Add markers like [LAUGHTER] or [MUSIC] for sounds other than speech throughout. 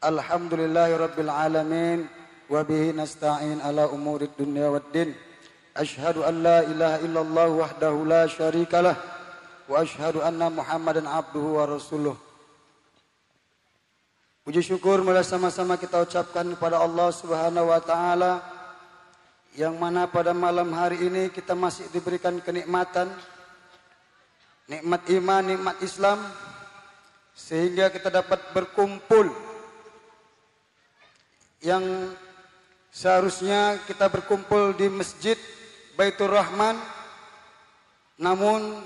Alhamdulillahi Rabbil Alamin Wa bihi nasta'in ala umuri dunia wad din. Ashhadu an la ilaha illallah wahdahu la syarikalah Wa ashhadu anna muhammadan abduhu wa rasuluh. Puji syukur mulai sama-sama kita ucapkan kepada Allah subhanahu wa ta'ala Yang mana pada malam hari ini kita masih diberikan kenikmatan Nikmat iman, nikmat Islam Sehingga kita dapat berkumpul yang seharusnya kita berkumpul di masjid Baitur Rahman namun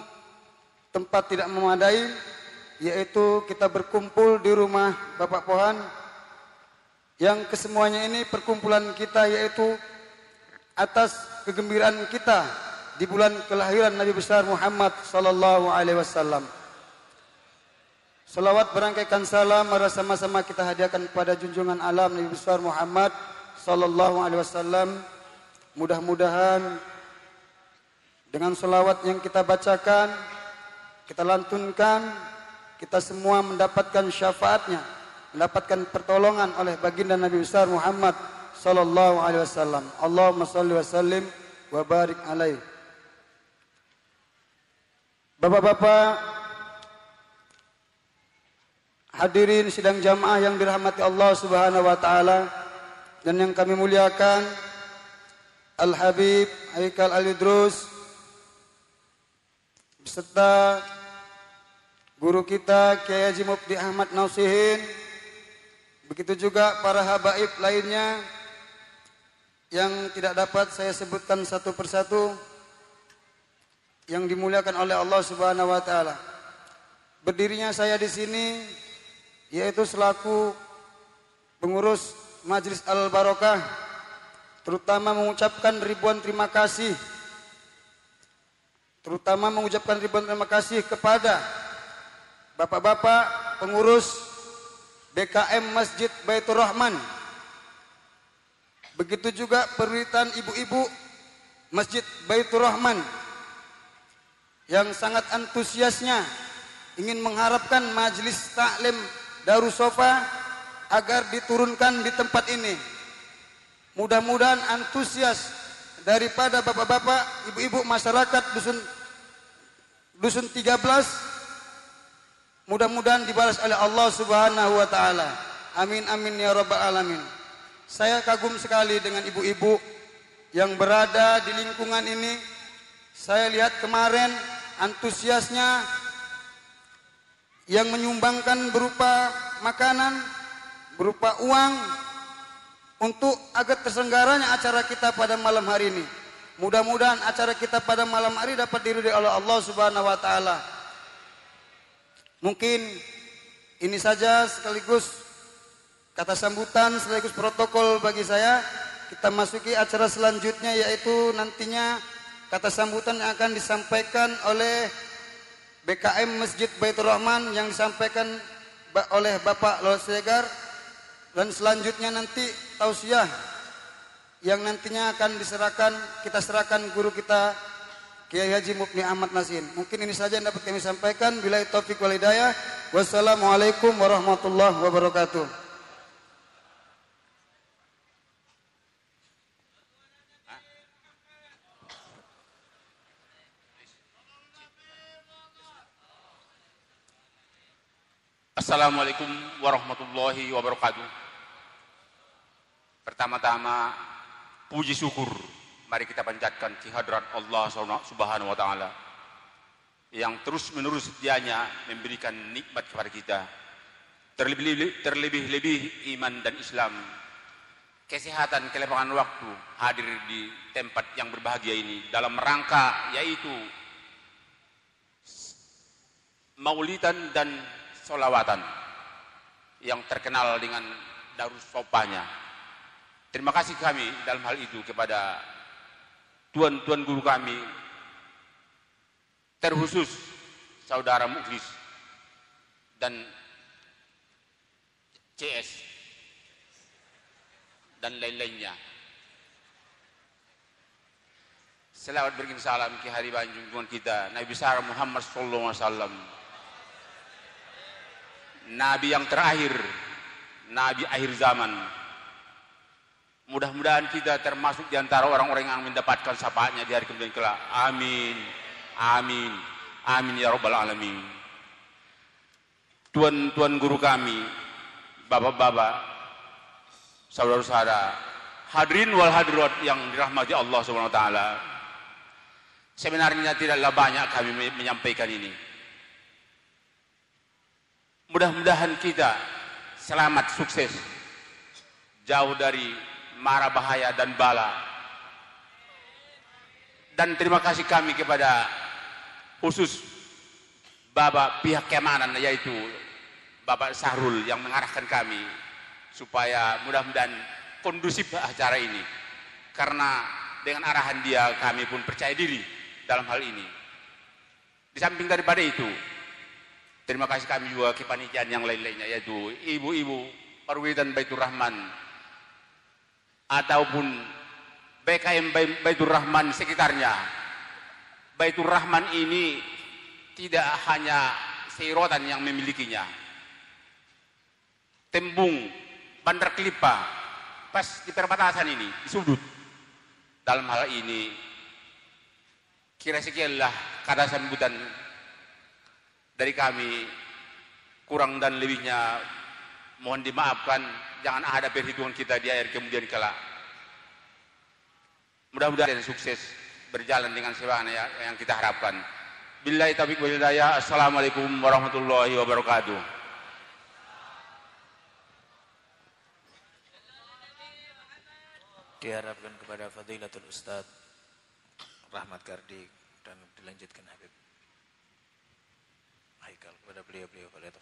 tempat tidak memadai yaitu kita berkumpul di rumah Bapak Pohan yang kesemuanya ini perkumpulan kita yaitu atas kegembiraan kita di bulan kelahiran Nabi besar Muhammad sallallahu alaihi wasallam. Salawat berangkaikan salam mari sama-sama kita hadiahkan kepada junjungan alam Nabi besar Muhammad sallallahu alaihi wasallam. Mudah-mudahan dengan salawat yang kita bacakan, kita lantunkan, kita semua mendapatkan syafaatnya, mendapatkan pertolongan oleh baginda Nabi besar Muhammad sallallahu alaihi wasallam. Allahumma salli wa sallim wa barik alaihi. Bapak-bapak, Hadirin sidang jamaah yang dirahmati Allah Subhanahu wa taala dan yang kami muliakan Al Habib Haikal Al Idrus beserta guru kita Kiai Haji Mufti Ahmad Nausihin begitu juga para habaib lainnya yang tidak dapat saya sebutkan satu persatu yang dimuliakan oleh Allah Subhanahu wa taala. Berdirinya saya di sini yaitu selaku pengurus Majelis Al Barokah terutama mengucapkan ribuan terima kasih terutama mengucapkan ribuan terima kasih kepada bapak-bapak pengurus BKM Masjid Baitur Rahman. Begitu juga perwiritan ibu-ibu Masjid Baitur Rahman yang sangat antusiasnya ingin mengharapkan majelis taklim Darussofa agar diturunkan di tempat ini. Mudah-mudahan antusias daripada bapak-bapak, ibu-ibu masyarakat dusun dusun 13 mudah-mudahan dibalas oleh Allah Subhanahu wa taala. Amin amin ya rabbal alamin. Saya kagum sekali dengan ibu-ibu yang berada di lingkungan ini. Saya lihat kemarin antusiasnya yang menyumbangkan berupa makanan, berupa uang untuk agar terselenggaranya acara kita pada malam hari ini. Mudah-mudahan acara kita pada malam hari dapat diridhoi oleh Allah Subhanahu wa taala. Mungkin ini saja sekaligus kata sambutan sekaligus protokol bagi saya. Kita masuki acara selanjutnya yaitu nantinya kata sambutan yang akan disampaikan oleh BKM Masjid Baitur Rahman yang disampaikan oleh Bapak Lolo Segar dan selanjutnya nanti tausiah yang nantinya akan diserahkan kita serahkan guru kita Kiai Haji Mukni Ahmad Nasin. Mungkin ini saja yang dapat kami sampaikan. Bila taufik wal hidayah. Wassalamualaikum warahmatullahi wabarakatuh. Assalamualaikum warahmatullahi wabarakatuh. Pertama-tama puji syukur mari kita panjatkan kehadiran Allah Subhanahu wa taala yang terus-menerus setianya memberikan nikmat kepada kita. Terlebih-lebih iman dan Islam. Kesehatan, kelepangan waktu hadir di tempat yang berbahagia ini dalam rangka yaitu maulidan dan solawatan yang terkenal dengan darus sopanya. Terima kasih kami dalam hal itu kepada tuan-tuan guru kami, terkhusus saudara Muklis dan CS dan lain-lainnya. Selamat berikan salam ke hari banjung kita Nabi besar Muhammad sallallahu alaihi wasallam Nabi yang terakhir nabi akhir zaman. Mudah-mudahan kita termasuk di antara orang-orang yang mendapatkan syafaatnya di hari kemudian kelak. Amin. Amin. Amin ya rabbal alamin. Tuan-tuan guru kami, bapak-bapak, saudara-saudara, hadirin wal hadirat yang dirahmati Allah Subhanahu wa taala. Sebenarnya tidaklah banyak kami menyampaikan ini. Mudah-mudahan kita selamat sukses jauh dari mara bahaya dan bala. Dan terima kasih kami kepada khusus Bapak pihak keamanan yaitu Bapak Sahrul yang mengarahkan kami supaya mudah-mudahan kondusif acara ini. Karena dengan arahan dia kami pun percaya diri dalam hal ini. Di samping daripada itu, terima kasih kami juga kepanitiaan yang lain-lainnya yaitu ibu-ibu perwira Baitur Rahman ataupun BKM Baitur Rahman sekitarnya. Baitur Rahman ini tidak hanya Seirotan yang memilikinya. Tembung, Bandar Kelipa, pas di perbatasan ini, di sudut. Dalam hal ini, kira sekianlah kata sambutan dari kami kurang dan lebihnya mohon dimaafkan. Jangan ada perhitungan kita di akhir kemudian kelak mudah-mudahan sukses berjalan dengan sebagaimana yang kita harapkan. Billahi taufiq wal hidayah. Assalamualaikum warahmatullahi wabarakatuh. Diharapkan kepada Fadilatul Ustadz Rahmat Kardik dan dilanjutkan Habib Haikal kepada beliau-beliau pada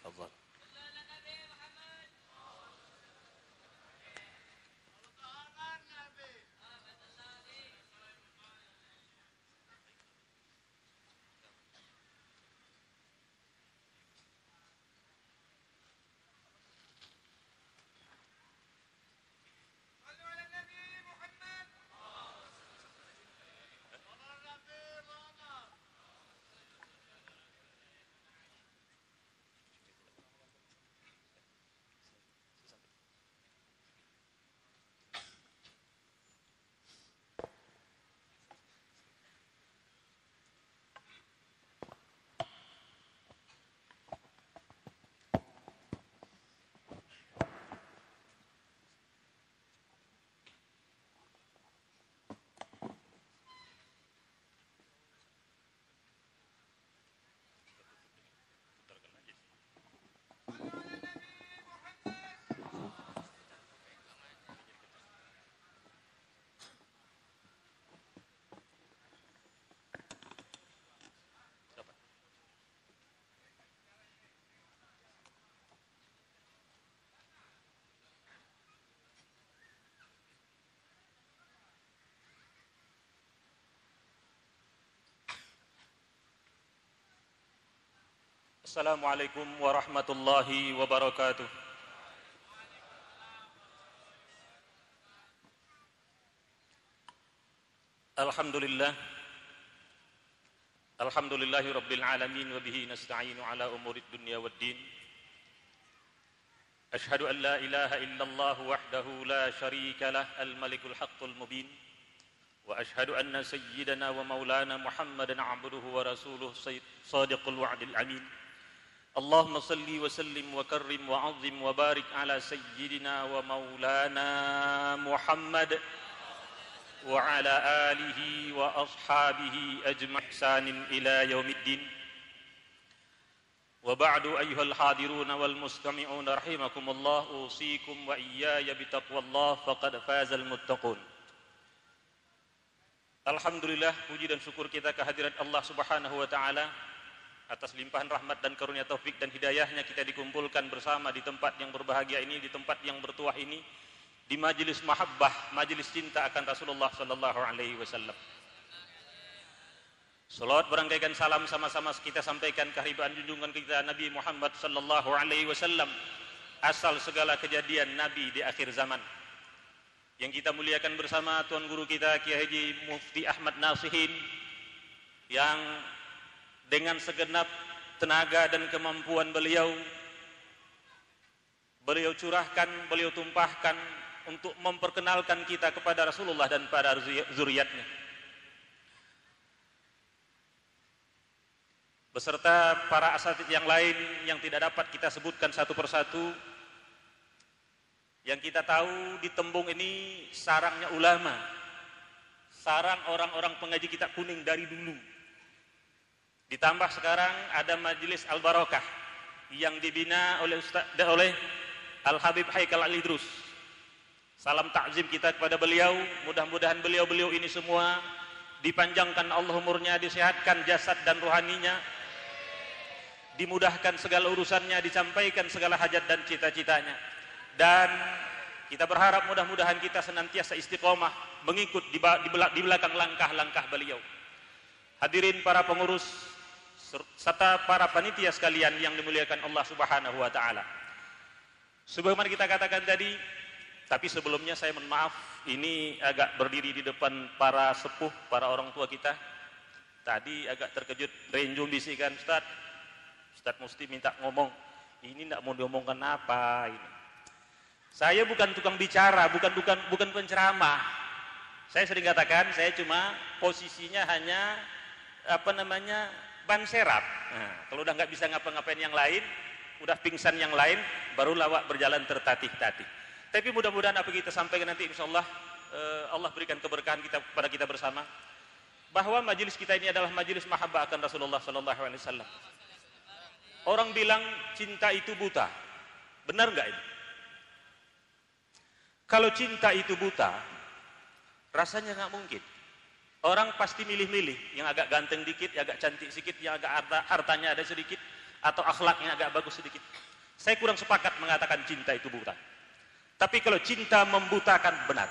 tafadhal Assalamualaikum warahmatullahi wabarakatuh. Alhamdulillah Alhamdulillahi rabbil alamin wa bihi nasta'inu ala umurid dunya waddin Ashhadu an la ilaha illallah wahdahu la sharika lah al-malikul haqqul mubin wa ashhadu anna sayyidana wa maulana Muhammadan abduhu wa rasuluh sadiqul wa'dil amin اللهم صل وسلم وكرم وعظم وبارك على سيدنا ومولانا محمد وعلى آله وأصحابه أجمع إحسان إلى يوم الدين. وبعد أيها الحاضرون والمستمعون رحمكم الله أوصيكم وإياي بتقوى الله فقد فاز المتقون. Alhamdulillah puji dan syukur kita kehadirat Subhanahu wa taala. Atas limpahan rahmat dan karunia taufik dan hidayahnya kita dikumpulkan bersama di tempat yang berbahagia ini, di tempat yang bertuah ini, di majelis mahabbah, majelis cinta akan Rasulullah sallallahu alaihi wasallam. Salawat berangkaikan salam sama-sama kita sampaikan kehadiran junjungan kita Nabi Muhammad sallallahu alaihi wasallam asal segala kejadian Nabi di akhir zaman. Yang kita muliakan bersama Tuan Guru kita Kiai Haji Mufti Ahmad Nasihin yang dengan segenap tenaga dan kemampuan beliau beliau curahkan, beliau tumpahkan untuk memperkenalkan kita kepada Rasulullah dan pada zuriatnya. Beserta para asatid yang lain yang tidak dapat kita sebutkan satu persatu. Yang kita tahu di tembung ini sarangnya ulama. Sarang orang-orang pengaji kitab kuning dari dulu. Ditambah sekarang ada majelis Al-Barakah yang dibina oleh Ustaz, oleh Al-Habib Haikal Al-Idrus. Salam takzim kita kepada beliau. Mudah-mudahan beliau-beliau ini semua dipanjangkan Allah umurnya, disehatkan jasad dan rohaninya, dimudahkan segala urusannya, disampaikan segala hajat dan cita-citanya. Dan kita berharap mudah-mudahan kita senantiasa istiqomah mengikut di, belakang langkah-langkah beliau. Hadirin para pengurus serta para panitia sekalian yang dimuliakan Allah Subhanahu wa taala. Sebagaimana kita katakan tadi, tapi sebelumnya saya mohon maaf, ini agak berdiri di depan para sepuh, para orang tua kita. Tadi agak terkejut, renjung bisikan, Ustaz, Ustaz mesti minta ngomong. Ini tidak mau diomongkan apa ini. Saya bukan tukang bicara, bukan bukan bukan penceramah. Saya sering katakan saya cuma posisinya hanya apa namanya ban serap. Nah, kalau udah nggak bisa ngapa-ngapain yang lain, udah pingsan yang lain, baru lawak berjalan tertatih-tatih. Tapi mudah-mudahan apa kita sampaikan nanti insya Allah eh, Allah berikan keberkahan kita kepada kita bersama bahwa majelis kita ini adalah majelis mahabbah akan Rasulullah Sallallahu Alaihi Wasallam. Orang bilang cinta itu buta. Benar nggak ini? Kalau cinta itu buta, rasanya nggak mungkin. Orang pasti milih-milih, yang agak ganteng dikit, yang agak cantik sedikit, yang agak harta, hartanya ada sedikit, atau akhlaknya agak bagus sedikit. Saya kurang sepakat mengatakan cinta itu buta. Tapi kalau cinta membutakan benar.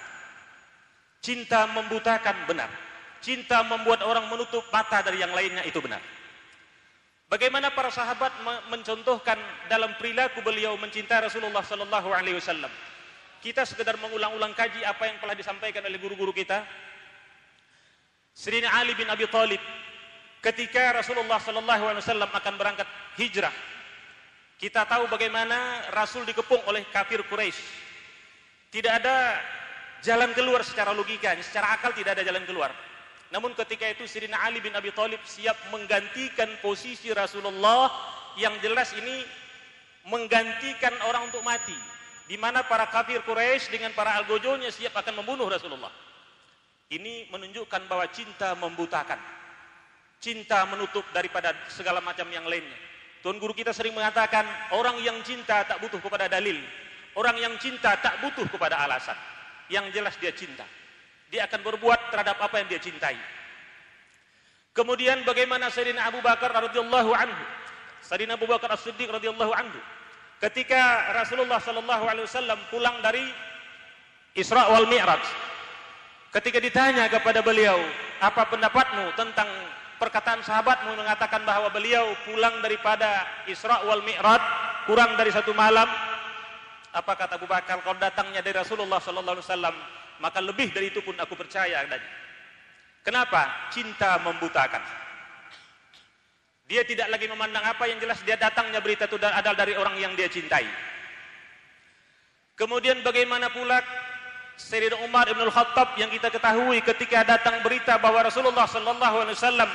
Cinta membutakan benar. Cinta membuat orang menutup mata dari yang lainnya itu benar. Bagaimana para sahabat mencontohkan dalam perilaku beliau mencintai Rasulullah sallallahu alaihi wasallam. Kita sekedar mengulang-ulang kaji apa yang telah disampaikan oleh guru-guru kita. Sirina Ali bin Abi Thalib ketika Rasulullah sallallahu alaihi wasallam akan berangkat hijrah. Kita tahu bagaimana Rasul dikepung oleh kafir Quraisy. Tidak ada jalan keluar secara logika, secara akal tidak ada jalan keluar. Namun ketika itu Sirina Ali bin Abi Thalib siap menggantikan posisi Rasulullah yang jelas ini menggantikan orang untuk mati. Di mana para kafir Quraisy dengan para algojonya siap akan membunuh Rasulullah. Ini menunjukkan bahwa cinta membutakan. Cinta menutup daripada segala macam yang lainnya. Tuan guru kita sering mengatakan, orang yang cinta tak butuh kepada dalil. Orang yang cinta tak butuh kepada alasan. Yang jelas dia cinta dia akan berbuat terhadap apa yang dia cintai. Kemudian bagaimana Sayyidina Abu Bakar radhiyallahu anhu? Sayyidina Abu Bakar As-Siddiq radhiyallahu anhu ketika Rasulullah sallallahu alaihi wasallam pulang dari Isra wal Mi'raj. Ketika ditanya kepada beliau, "Apa pendapatmu tentang perkataan sahabatmu mengatakan bahwa beliau pulang daripada Isra wal Mi'raj kurang dari satu malam?" Apa kata Abu Bakar? Kalau datangnya dari Rasulullah sallallahu alaihi wasallam maka lebih dari itu pun aku percaya adanya. Kenapa? Cinta membutakan. Dia tidak lagi memandang apa yang jelas dia datangnya berita itu adalah dari orang yang dia cintai. Kemudian bagaimana pula Sayyidina Umar Ibn Khattab yang kita ketahui ketika datang berita bahwa Rasulullah sallallahu alaihi wasallam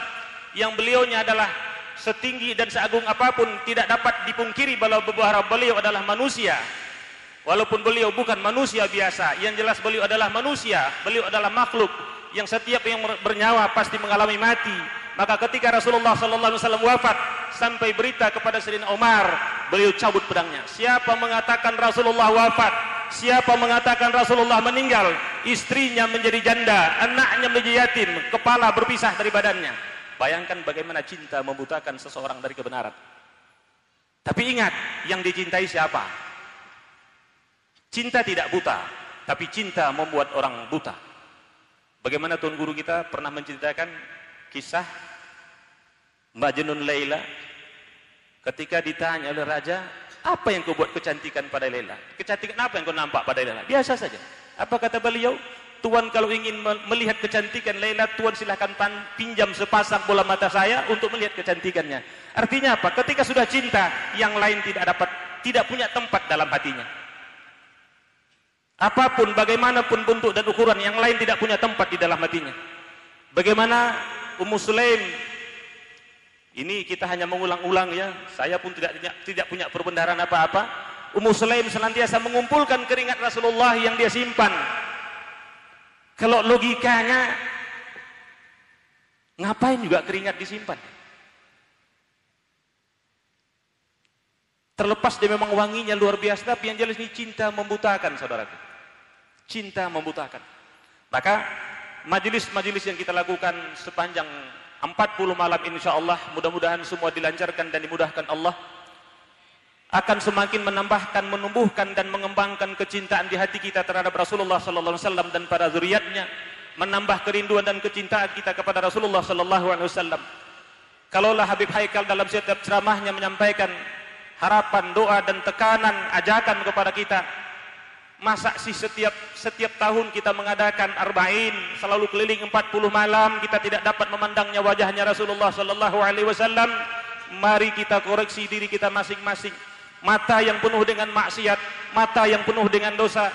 yang beliaunya adalah setinggi dan seagung apa pun tidak dapat dipungkiri bahwa beliau adalah manusia Walaupun beliau bukan manusia biasa, yang jelas beliau adalah manusia, beliau adalah makhluk yang setiap yang bernyawa pasti mengalami mati. Maka ketika Rasulullah sallallahu alaihi wasallam wafat, sampai berita kepada Sayyidina Umar, beliau cabut pedangnya. Siapa mengatakan Rasulullah wafat, siapa mengatakan Rasulullah meninggal, istrinya menjadi janda, anaknya menjadi yatim, kepala berpisah dari badannya. Bayangkan bagaimana cinta membutakan seseorang dari kebenaran. Tapi ingat, yang dicintai siapa? Cinta tidak buta, tapi cinta membuat orang buta. Bagaimana Tuan Guru kita pernah menceritakan kisah Majnun Laila ketika ditanya oleh raja, apa yang kau buat kecantikan pada Laila? Kecantikan apa yang kau nampak pada Laila? Biasa saja. Apa kata beliau? Tuan kalau ingin melihat kecantikan Laila, Tuan silahkan pinjam sepasang bola mata saya untuk melihat kecantikannya. Artinya apa? Ketika sudah cinta, yang lain tidak dapat tidak punya tempat dalam hatinya. Apa pun, bagaimanapun bentuk dan ukuran yang lain tidak punya tempat di dalam hatinya. Bagaimana Ummu Sulaim ini kita hanya mengulang-ulang ya. Saya pun tidak tidak punya perbendaharaan apa-apa. Ummu Sulaim senantiasa mengumpulkan keringat Rasulullah yang dia simpan. Kalau logikanya ngapain juga keringat disimpan? Terlepas dia memang wanginya luar biasa, tapi yang jelas ini cinta membutakan, saudaraku. Cinta membutakan. Maka majelis-majelis yang kita lakukan sepanjang 40 malam insya Allah mudah-mudahan semua dilancarkan dan dimudahkan Allah akan semakin menambahkan, menumbuhkan dan mengembangkan kecintaan di hati kita terhadap Rasulullah sallallahu alaihi wasallam dan para zuriatnya, menambah kerinduan dan kecintaan kita kepada Rasulullah sallallahu alaihi wasallam. Kalaulah Habib Haikal dalam setiap ceramahnya menyampaikan harapan, doa dan tekanan, ajakan kepada kita Masa sih setiap setiap tahun kita mengadakan arba'in, selalu keliling 40 malam, kita tidak dapat memandangnya wajahnya Rasulullah sallallahu alaihi wasallam. Mari kita koreksi diri kita masing-masing. Mata yang penuh dengan maksiat, mata yang penuh dengan dosa.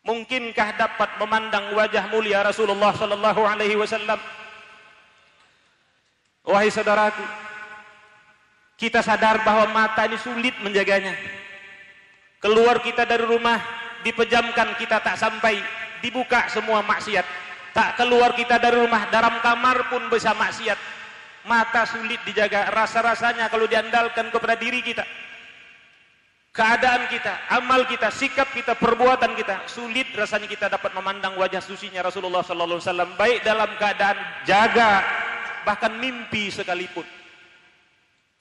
Mungkinkah dapat memandang wajah mulia Rasulullah sallallahu alaihi wasallam? Wahai saudaraku, kita sadar bahwa mata ini sulit menjaganya. Keluar kita dari rumah, dipejamkan kita tak sampai, dibuka semua maksiat. Tak keluar kita dari rumah, dalam kamar pun bisa maksiat. Mata sulit dijaga, rasa-rasanya kalau diandalkan kepada diri kita. Keadaan kita, amal kita, sikap kita, perbuatan kita, sulit rasanya kita dapat memandang wajah susinya Rasulullah sallallahu alaihi wasallam baik dalam keadaan jaga bahkan mimpi sekalipun.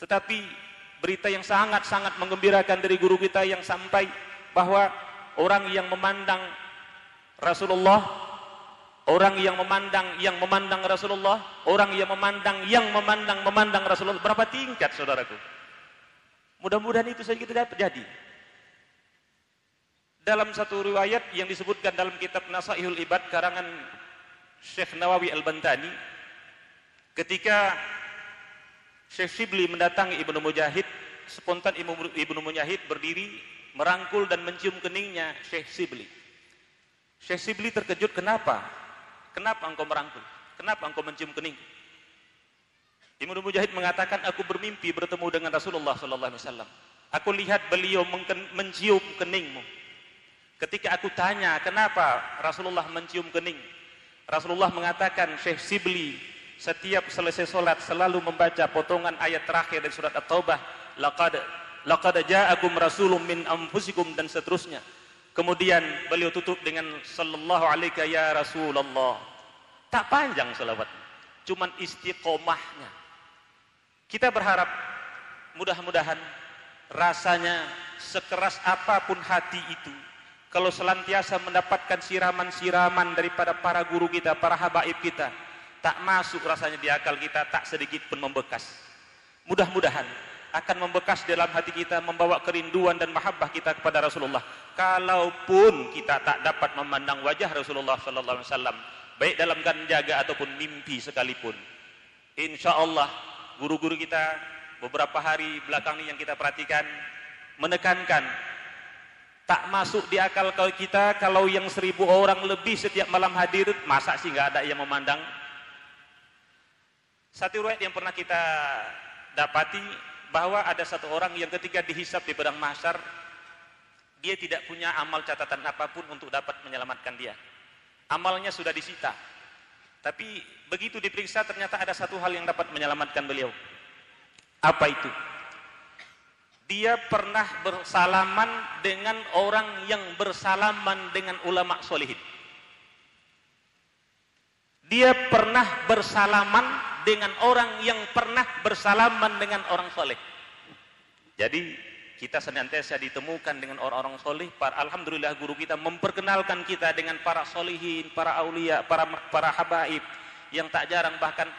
Tetapi berita yang sangat-sangat menggembirakan dari guru kita yang sampai bahwa orang yang memandang Rasulullah orang yang memandang yang memandang Rasulullah orang yang memandang yang memandang memandang Rasulullah. Berapa tingkat saudaraku? Mudah-mudahan itu saja kita dapat jadi. Dalam satu riwayat yang disebutkan dalam kitab Nasaihul Ibad karangan Syekh Nawawi Al-Bantani ketika Syekh Shibli mendatangi Ibnu Mujahid, spontan Ibnu Mujahid berdiri, merangkul dan mencium keningnya Syekh Shibli. Syekh Shibli terkejut, kenapa? Kenapa engkau merangkul? Kenapa engkau mencium kening? Ibnu Mujahid mengatakan, aku bermimpi bertemu dengan Rasulullah sallallahu alaihi wasallam. Aku lihat beliau mencium keningmu. Ketika aku tanya, kenapa Rasulullah mencium kening? Rasulullah mengatakan, Syekh Sibli, setiap selesai solat selalu membaca potongan ayat terakhir dari surat At-Taubah. Laqad laqad ja'akum rasulun min anfusikum dan seterusnya. Kemudian beliau tutup dengan sallallahu alaihi ya Rasulullah tak panjang selawat cuman istiqomahnya. Kita berharap mudah-mudahan rasanya sekeras apapun hati itu kalau selantiasa mendapatkan siraman-siraman daripada para guru kita, para habaib kita, tak masuk rasanya di akal kita tak sedikit pun membekas. Mudah-mudahan akan membekas dalam hati kita membawa kerinduan dan mahabbah kita kepada Rasulullah. Kalaupun kita tak dapat memandang wajah Rasulullah sallallahu alaihi wasallam baik dalam keadaan jaga ataupun mimpi sekalipun insyaallah guru-guru kita beberapa hari belakang ini yang kita perhatikan menekankan tak masuk di akal kita kalau yang seribu orang lebih setiap malam hadir masa sih nggak ada yang memandang satu riwayat yang pernah kita dapati bahwa ada satu orang yang ketika dihisap di padang mahsyar dia tidak punya amal catatan apa pun untuk dapat menyelamatkan dia. Amalnya sudah disita. Tapi begitu diperiksa ternyata ada satu hal yang dapat menyelamatkan beliau. Apa itu? Dia pernah bersalaman dengan orang yang bersalaman dengan ulama solihin. Dia pernah bersalaman dengan orang yang pernah bersalaman dengan orang soleh. Jadi kita senantiasa ditemukan dengan orang-orang soleh. Alhamdulillah guru kita memperkenalkan kita dengan para solehin, para aulia, para para habaib yang tak jarang bahkan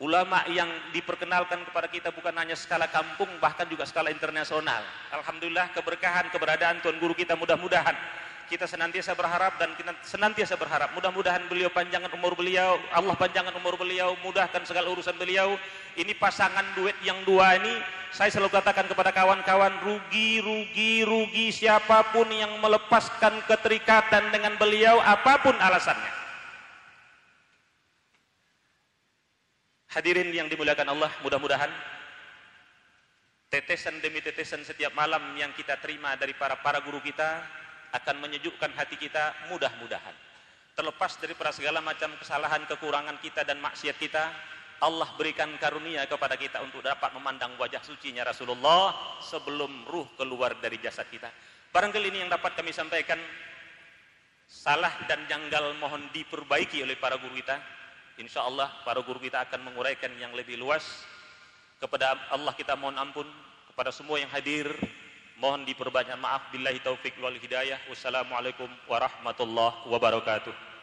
ulama yang diperkenalkan kepada kita bukan hanya skala kampung bahkan juga skala internasional. Alhamdulillah keberkahan keberadaan tuan guru kita mudah-mudahan kita senantiasa berharap dan kita senantiasa berharap. Mudah-mudahan beliau panjangan umur beliau Allah panjangan umur beliau mudahkan segala urusan beliau. Ini pasangan duet yang dua ini saya selalu katakan kepada kawan-kawan rugi rugi rugi siapa pun yang melepaskan keterikatan dengan beliau apa pun alasannya. Hadirin yang dimuliakan Allah mudah-mudahan tetesan demi tetesan setiap malam yang kita terima dari para para guru kita akan menyejukkan hati kita mudah-mudahan. Terlepas daripada segala macam kesalahan, kekurangan kita dan maksiat kita, Allah berikan karunia kepada kita untuk dapat memandang wajah sucinya Rasulullah sebelum ruh keluar dari jasad kita. Barangkali ini yang dapat kami sampaikan salah dan janggal mohon diperbaiki oleh para guru kita. Insya Allah para guru kita akan menguraikan yang lebih luas. Kepada Allah kita mohon ampun kepada semua yang hadir Mohon diperbanyak maaf billahi taufik wal hidayah. Wassalamualaikum warahmatullahi wabarakatuh.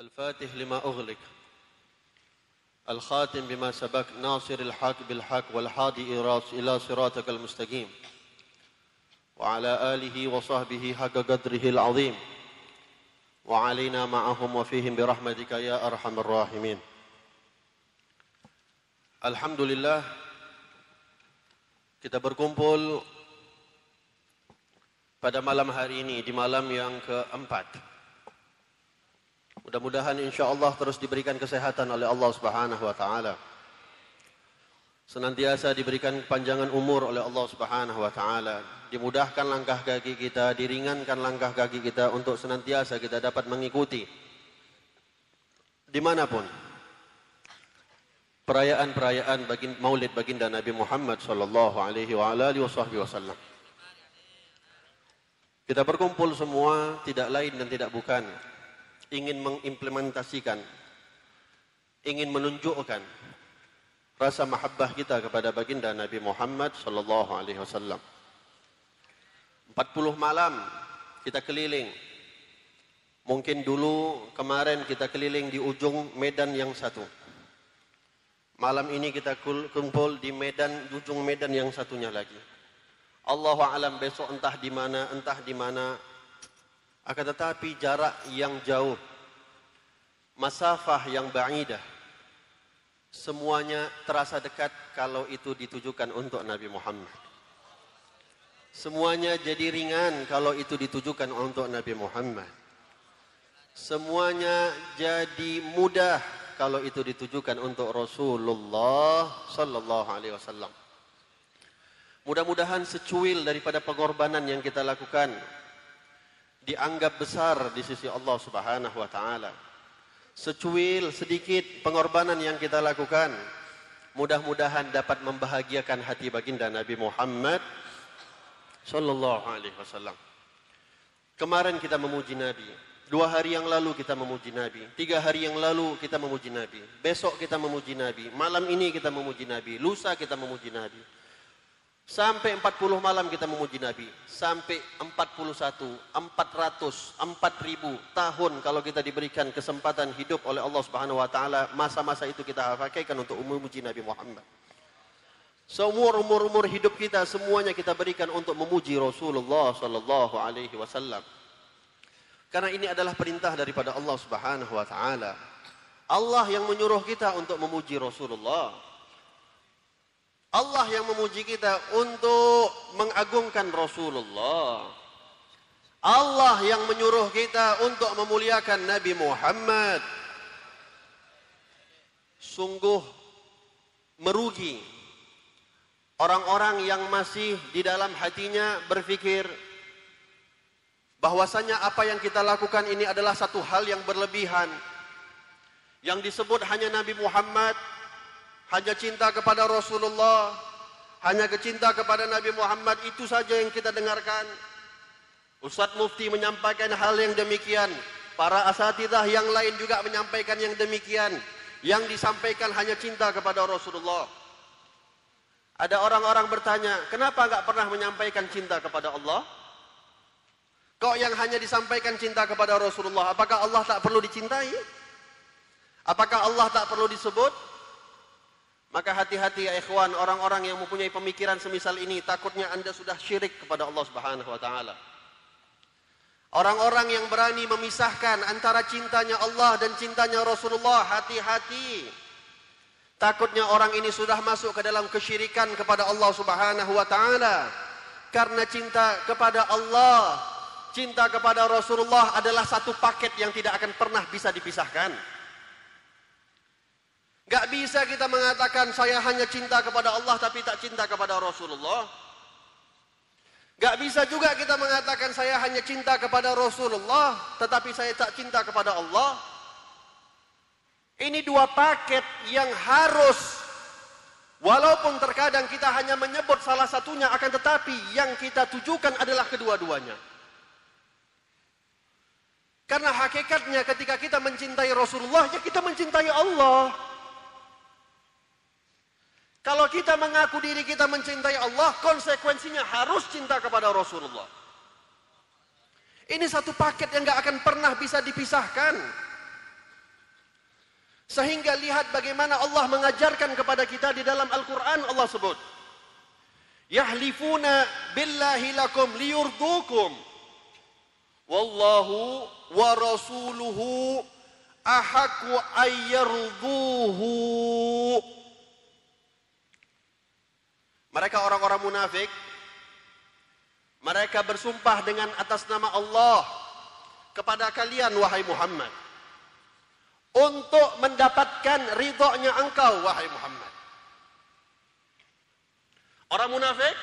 الفاتح لما أغلق الخاتم بما سبق ناصر الحق بالحق والحادي إلى صراطك المستقيم وعلى آله وصحبه حق قدره العظيم وعلينا معهم وفيهم برحمتك يا أرحم الراحمين. الحمد لله kita berkumpul pada malam hari ini di malam yang keempat. Mudah-mudahan insya Allah terus diberikan kesehatan oleh Allah Subhanahu wa taala. Senantiasa diberikan panjangan umur oleh Allah Subhanahu wa taala. Dimudahkan langkah kaki kita, diringankan langkah kaki kita untuk senantiasa kita dapat mengikuti di mana pun perayaan-perayaan Maulid baginda Nabi Muhammad sallallahu alaihi wa alihi wasallam. Kita berkumpul semua tidak lain dan tidak bukan ingin mengimplementasikan, ingin menunjukkan rasa mahabbah kita kepada baginda Nabi Muhammad sallallahu alaihi wasallam. 40 malam kita keliling. Mungkin dulu kemarin kita keliling di ujung medan yang satu. Malam ini kita kumpul di medan ujung medan yang satunya lagi. Allah alam besok entah di mana, entah di mana akan tetapi jarak yang jauh, masafah yang ba'idah, semuanya terasa dekat kalau itu ditujukan untuk Nabi Muhammad. Semuanya jadi ringan kalau itu ditujukan untuk Nabi Muhammad. Semuanya jadi mudah kalau itu ditujukan untuk Rasulullah sallallahu alaihi wasallam. Mudah-mudahan secuil daripada pengorbanan yang kita lakukan dianggap besar di sisi Allah Subhanahu wa taala. Secuil sedikit pengorbanan yang kita lakukan mudah-mudahan dapat membahagiakan hati baginda Nabi Muhammad sallallahu alaihi wasallam. Kemarin kita memuji Nabi, dua hari yang lalu kita memuji Nabi, tiga hari yang lalu kita memuji Nabi, besok kita memuji Nabi, malam ini kita memuji Nabi, lusa kita memuji Nabi. Sampai 40 malam kita memuji Nabi. Sampai 41, 400, 4000 tahun kalau kita diberikan kesempatan hidup oleh Allah Subhanahu wa taala, masa-masa itu kita pakaikan untuk memuji Nabi Muhammad. Seumur umur-umur hidup kita semuanya kita berikan untuk memuji Rasulullah sallallahu alaihi wasallam. Karena ini adalah perintah daripada Allah Subhanahu wa taala. Allah yang menyuruh kita untuk memuji Rasulullah. Allah yang memuji kita untuk mengagungkan Rasulullah. Allah yang menyuruh kita untuk memuliakan Nabi Muhammad. Sungguh merugi orang-orang yang masih di dalam hatinya berfikir bahwasanya apa yang kita lakukan ini adalah satu hal yang berlebihan. Yang disebut hanya Nabi Muhammad, hanya cinta kepada Rasulullah, hanya kecinta kepada Nabi Muhammad itu saja yang kita dengarkan. Ustadz Mufti menyampaikan hal yang demikian. Para asatidah yang lain juga menyampaikan yang demikian. Yang disampaikan hanya cinta kepada Rasulullah. Ada orang-orang bertanya, kenapa enggak pernah menyampaikan cinta kepada Allah? Kok yang hanya disampaikan cinta kepada Rasulullah, apakah Allah tak perlu dicintai? Apakah Allah tak perlu disebut? Maka hati-hati ya ikhwan, orang-orang yang mempunyai pemikiran semisal ini, takutnya anda sudah syirik kepada Allah subhanahu wa ta'ala. Orang-orang yang berani memisahkan antara cintanya Allah dan cintanya Rasulullah, hati-hati. Takutnya orang ini sudah masuk ke dalam kesyirikan kepada Allah subhanahu wa ta'ala. Karena cinta kepada Allah cinta kepada Rasulullah adalah satu paket yang tidak akan pernah bisa dipisahkan. Gak bisa kita mengatakan saya hanya cinta kepada Allah tapi tak cinta kepada Rasulullah. Gak bisa juga kita mengatakan saya hanya cinta kepada Rasulullah tetapi saya tak cinta kepada Allah. Ini dua paket yang harus walaupun terkadang kita hanya menyebut salah satunya akan tetapi yang kita tujukan adalah kedua-duanya. Karena hakikatnya ketika kita mencintai Rasulullah, ya kita mencintai Allah. Kalau kita mengaku diri kita mencintai Allah, konsekuensinya harus cinta kepada Rasulullah. Ini satu paket yang gak akan pernah bisa dipisahkan. Sehingga lihat bagaimana Allah mengajarkan kepada kita di dalam Al-Quran Allah sebut. Yahlifuna billahi lakum liyurdukum. Wallahu wa rasuluhu ahaku ayyarduhu. Mereka orang-orang munafik. Mereka bersumpah dengan atas nama Allah kepada kalian wahai Muhammad. Untuk mendapatkan ridhonya engkau wahai Muhammad. Orang munafik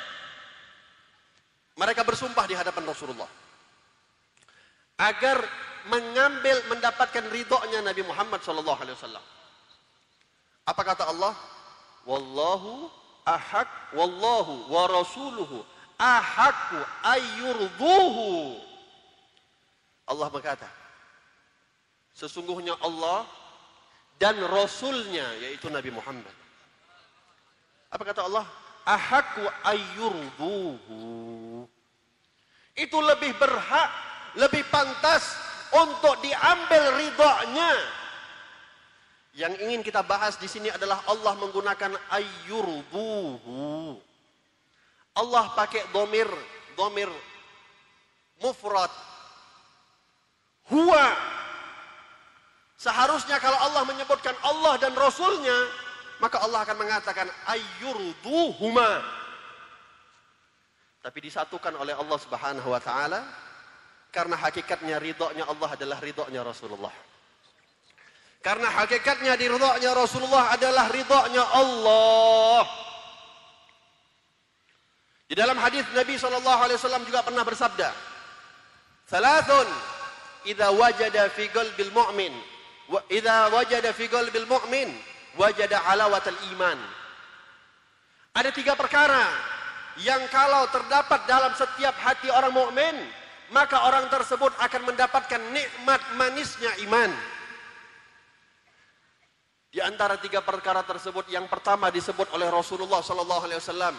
mereka bersumpah di hadapan Rasulullah agar mengambil mendapatkan ridhonya Nabi Muhammad sallallahu alaihi wasallam. Apa kata Allah? Wallahu ahak wallahu wa rasuluhu ahaku ayyurduhu. Allah berkata, sesungguhnya Allah dan Rasulnya yaitu Nabi Muhammad. Apa kata Allah? Ahaku ayyurduhu. Itu lebih berhak lebih pantas untuk diambil ridhonya. Yang ingin kita bahas di sini adalah Allah menggunakan ayyurduhu. Allah pakai domir, domir mufrad. Huwa. Seharusnya kalau Allah menyebutkan Allah dan Rasulnya, maka Allah akan mengatakan ayyurduhuma. Tapi disatukan oleh Allah Subhanahu wa taala karena hakikatnya ridhonya Allah adalah ridhonya Rasulullah. Karena hakikatnya di ridhonya Rasulullah adalah ridhonya Allah. Di dalam hadis Nabi SAW juga pernah bersabda, Thalathun, idha wajada fi qalbil mu'min, idha wajada fi qalbil mu'min, wajada alawatal iman. Ada tiga perkara yang kalau terdapat dalam setiap hati orang mukmin, maka orang tersebut akan mendapatkan nikmat manisnya iman. Di antara tiga perkara tersebut yang pertama disebut oleh Rasulullah sallallahu alaihi wasallam,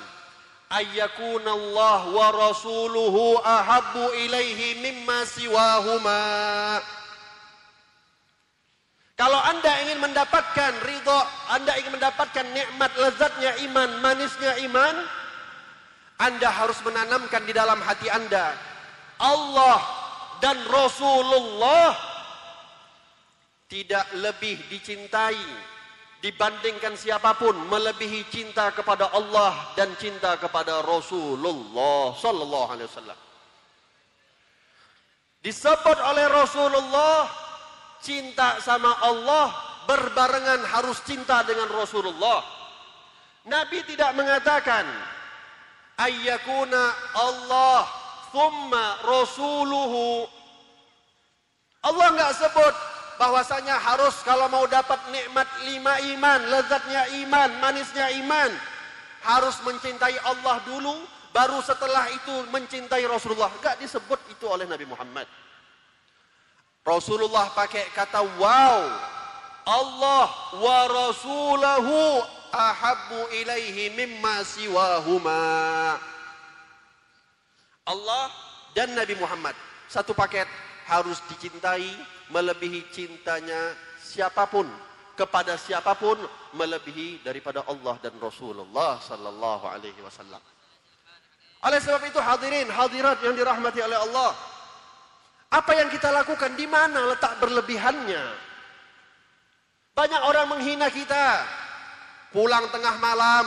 ayyakunallah wa rasuluhu ahabbu ilaihi mimma siwahuma. Kalau anda ingin mendapatkan ridho, anda ingin mendapatkan nikmat lezatnya iman, manisnya iman, anda harus menanamkan di dalam hati anda Allah dan Rasulullah tidak lebih dicintai dibandingkan siapapun melebihi cinta kepada Allah dan cinta kepada Rasulullah sallallahu alaihi wasallam. Disebut oleh Rasulullah cinta sama Allah berbarengan harus cinta dengan Rasulullah. Nabi tidak mengatakan ayyakuna Allah thumma rasuluhu. Allah enggak sebut bahwasanya harus kalau mau dapat nikmat lima iman, lezatnya iman, manisnya iman, harus mencintai Allah dulu, baru setelah itu mencintai Rasulullah. Enggak disebut itu oleh Nabi Muhammad. Rasulullah pakai kata wow. Allah wa rasulahu ahabbu ilaihi mimma siwahuma. Allah dan Nabi Muhammad satu paket harus dicintai melebihi cintanya siapa pun kepada siapa pun melebihi daripada Allah dan Rasulullah sallallahu alaihi wasallam. Oleh sebab itu hadirin hadirat yang dirahmati oleh Allah. Apa yang kita lakukan di mana letak berlebihannya? Banyak orang menghina kita. Pulang tengah malam,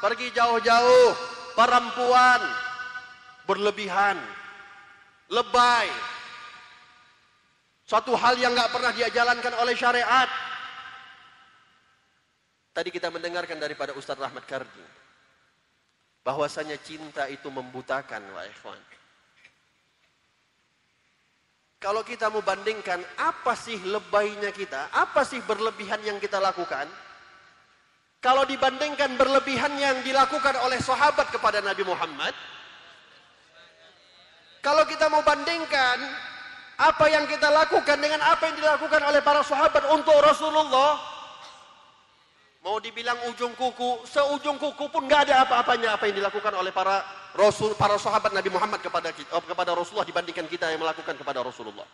pergi jauh-jauh, perempuan berlebihan, lebay. Suatu hal yang nggak pernah dia jalankan oleh syariat. Tadi kita mendengarkan daripada Ustaz Rahmat Kardi bahwasanya cinta itu membutakan wa ikhwan. Kalau kita mau bandingkan apa sih lebaynya kita, apa sih berlebihan yang kita lakukan? Kalau dibandingkan berlebihan yang dilakukan oleh sahabat kepada Nabi Muhammad, kalau kita mau bandingkan apa yang kita lakukan dengan apa yang dilakukan oleh para sahabat untuk Rasulullah, mau dibilang ujung kuku, seujung kuku pun nggak ada apa-apanya apa yang dilakukan oleh para Rasul, para sahabat Nabi Muhammad kepada kita, kepada Rasulullah dibandingkan kita yang melakukan kepada Rasulullah.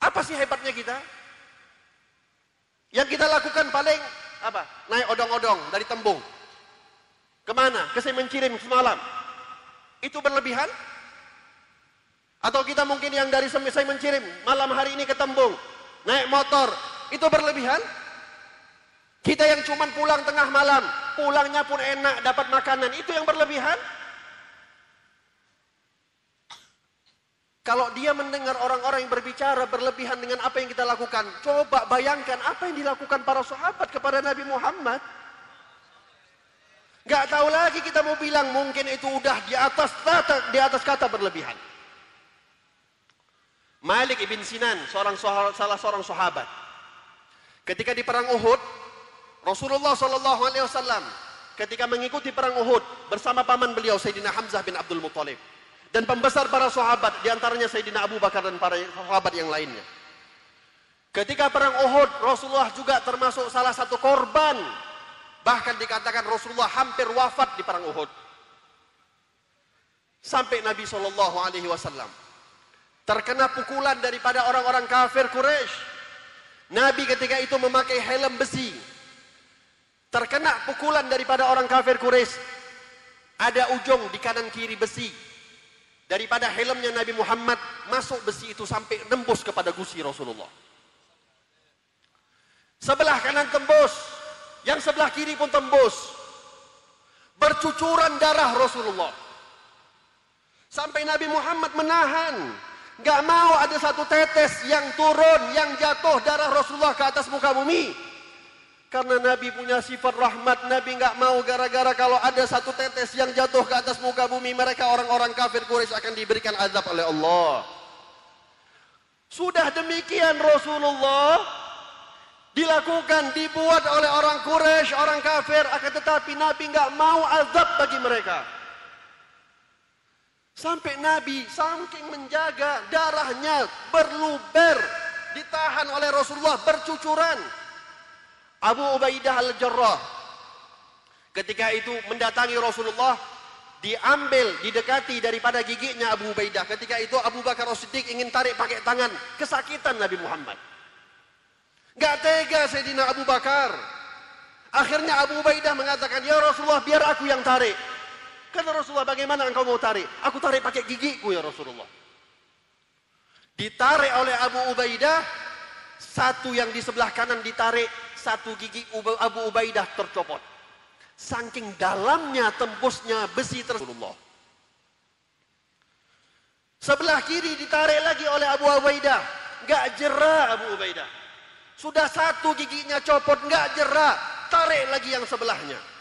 Apa sih hebatnya kita? Yang kita lakukan paling apa? Naik odong-odong dari tembung. Ke mana? Ke Semencirim semalam. Itu berlebihan? Atau kita mungkin yang dari Semencirim malam hari ini ke tembung. Naik motor. Itu berlebihan? Kita yang cuman pulang tengah malam, pulangnya pun enak, dapat makanan, itu yang berlebihan? Kalau dia mendengar orang-orang yang berbicara berlebihan dengan apa yang kita lakukan, coba bayangkan apa yang dilakukan para sahabat kepada Nabi Muhammad. Gak tahu lagi kita mau bilang mungkin itu udah di atas kata, di atas kata berlebihan. Malik ibn Sinan, seorang salah seorang sahabat. Ketika di perang Uhud, Rasulullah Shallallahu Alaihi Wasallam ketika mengikuti perang Uhud bersama paman beliau Sayyidina Hamzah bin Abdul Muthalib dan pembesar para sahabat di antaranya Sayyidina Abu Bakar dan para sahabat yang lainnya. Ketika perang Uhud Rasulullah juga termasuk salah satu korban bahkan dikatakan Rasulullah hampir wafat di perang Uhud. Sampai Nabi Shallallahu Alaihi Wasallam terkena pukulan daripada orang-orang kafir Quraisy. Nabi ketika itu memakai helm besi terkena pukulan daripada orang kafir Quraisy. Ada ujung di kanan kiri besi. Daripada helmnya Nabi Muhammad masuk besi itu sampai nembus kepada gusi Rasulullah. Sebelah kanan tembus, yang sebelah kiri pun tembus. Bercucuran darah Rasulullah. Sampai Nabi Muhammad menahan. Gak mau ada satu tetes yang turun, yang jatuh darah Rasulullah ke atas muka bumi. Karena Nabi punya sifat rahmat, Nabi nggak mau gara-gara kalau ada satu tetes yang jatuh ke atas muka bumi, mereka orang-orang kafir Quraisy akan diberikan azab oleh Allah. Sudah demikian Rasulullah dilakukan, dibuat oleh orang Quraisy, orang kafir, akan tetapi Nabi nggak mau azab bagi mereka. Sampai Nabi saking menjaga darahnya berluber, ditahan oleh Rasulullah bercucuran. Abu Ubaidah Al-Jarrah ketika itu mendatangi Rasulullah diambil didekati daripada giginya Abu Ubaidah. Ketika itu Abu Bakar As-Siddiq ingin tarik pakai tangan kesakitan Nabi Muhammad. Gak tega Sayyidina Abu Bakar. Akhirnya Abu Ubaidah mengatakan ya Rasulullah biar aku yang tarik kata Rasulullah bagaimana engkau mau tarik aku tarik pakai gigiku ya Rasulullah Ditarik oleh Abu Ubaidah, satu yang di sebelah kanan ditarik, satu gigi Abu Ubaidah tercopot. Saking dalamnya tembusnya besi Rasulullah. Sebelah kiri ditarik lagi oleh Abu Ubaidah. Enggak jerah Abu Ubaidah. Sudah satu giginya copot, enggak jerah. Tarik lagi yang sebelahnya.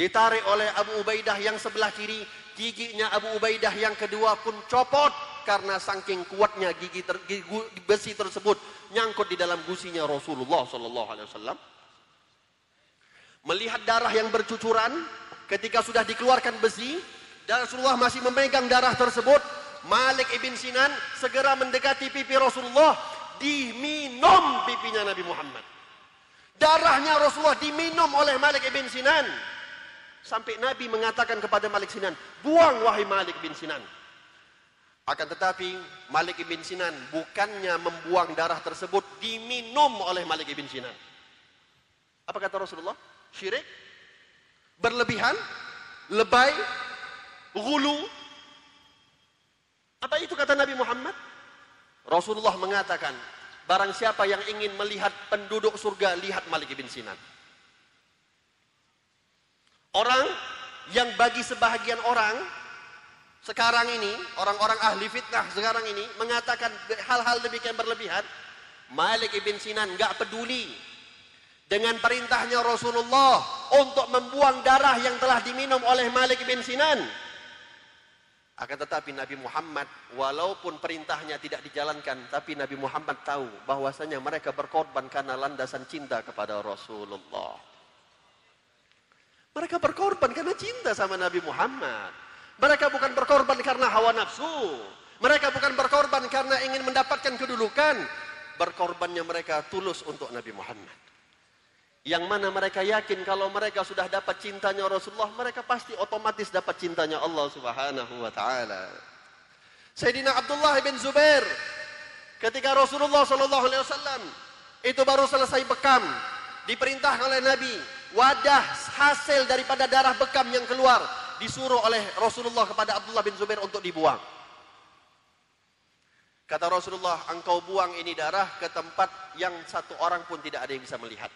Ditarik oleh Abu Ubaidah yang sebelah kiri. Giginya Abu Ubaidah yang kedua pun copot karena saking kuatnya gigi, ter, gigi besi tersebut nyangkut di dalam gusinya Rasulullah sallallahu alaihi wasallam. Melihat darah yang bercucuran ketika sudah dikeluarkan besi dan Rasulullah masih memegang darah tersebut, Malik ibn Sinan segera mendekati pipi Rasulullah, diminum pipinya Nabi Muhammad. Darahnya Rasulullah diminum oleh Malik ibn Sinan. Sampai Nabi mengatakan kepada Malik Sinan, buang wahai Malik bin Sinan. Akan tetapi Malik ibn Sinan bukannya membuang darah tersebut diminum oleh Malik ibn Sinan. Apa kata Rasulullah? Syirik? Berlebihan? Lebay? Gulu? Apa itu kata Nabi Muhammad? Rasulullah mengatakan, barang siapa yang ingin melihat penduduk surga, lihat Malik ibn Sinan. Orang yang bagi sebahagian orang sekarang ini orang-orang ahli fitnah sekarang ini mengatakan hal-hal demikian berlebihan. Malik ibn Sinan nggak peduli dengan perintahnya Rasulullah untuk membuang darah yang telah diminum oleh Malik ibn Sinan. Akan tetapi Nabi Muhammad walaupun perintahnya tidak dijalankan tapi Nabi Muhammad tahu bahwasanya mereka berkorban karena landasan cinta kepada Rasulullah mereka berkorban karena cinta sama Nabi Muhammad mereka bukan berkorban karena hawa nafsu. Mereka bukan berkorban karena ingin mendapatkan kedudukan. Berkorbannya mereka tulus untuk Nabi Muhammad. Yang mana mereka yakin kalau mereka sudah dapat cintanya Rasulullah, mereka pasti otomatis dapat cintanya Allah Subhanahu wa taala. Sayyidina Abdullah bin Zubair ketika Rasulullah sallallahu alaihi wasallam itu baru selesai bekam, diperintah oleh Nabi, wadah hasil daripada darah bekam yang keluar disuruh oleh Rasulullah kepada Abdullah bin Zubair untuk dibuang. Kata Rasulullah, engkau buang ini darah ke tempat yang satu orang pun tidak ada yang bisa melihat.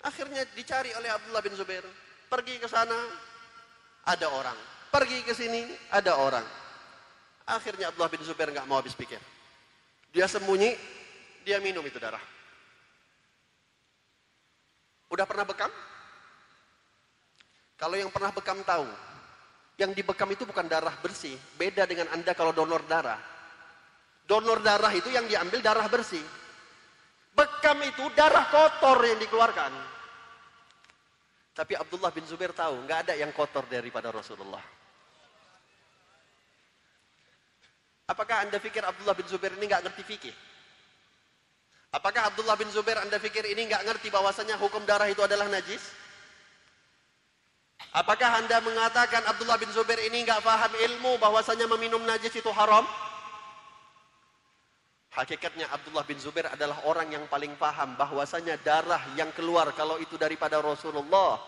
Akhirnya dicari oleh Abdullah bin Zubair. Pergi ke sana, ada orang. Pergi ke sini, ada orang. Akhirnya Abdullah bin Zubair nggak mau habis pikir. Dia sembunyi, dia minum itu darah. Udah pernah bekam? Kalau yang pernah bekam tahu, yang dibekam itu bukan darah bersih. Beda dengan Anda kalau donor darah. Donor darah itu yang diambil darah bersih. Bekam itu darah kotor yang dikeluarkan. Tapi Abdullah bin Zubair tahu, nggak ada yang kotor daripada Rasulullah. Apakah Anda pikir Abdullah bin Zubair ini nggak ngerti fikih? Apakah Abdullah bin Zubair Anda pikir ini nggak ngerti bahwasanya hukum darah itu adalah najis? Apakah anda mengatakan Abdullah bin Zubair ini nggak paham ilmu bahwasanya meminum najis itu haram? Hakikatnya Abdullah bin Zubair adalah orang yang paling paham bahwasanya darah yang keluar kalau itu daripada Rasulullah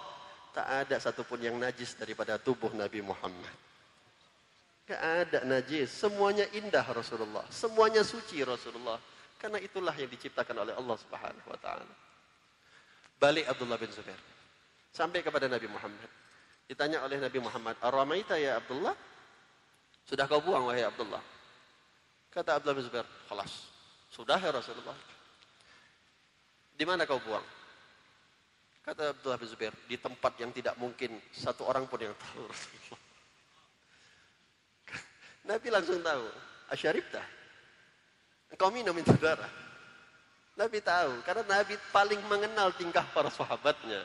tak ada satupun yang najis daripada tubuh Nabi Muhammad. Gak ada najis, semuanya indah Rasulullah, semuanya suci Rasulullah. Karena itulah yang diciptakan oleh Allah Subhanahu wa taala. Balik Abdullah bin Zubair sampai kepada Nabi Muhammad. Ditanya oleh Nabi Muhammad, Aramaita ya Abdullah? Sudah kau buang wahai Abdullah? Kata Abdullah bin Zubair, Khalas. Sudah ya Rasulullah. Di mana kau buang? Kata Abdullah bin Zubair, di tempat yang tidak mungkin satu orang pun yang tahu Rasulullah. [LAUGHS] Nabi langsung tahu, asyaribta. Engkau minum itu darah. Nabi tahu, karena Nabi paling mengenal tingkah para sahabatnya.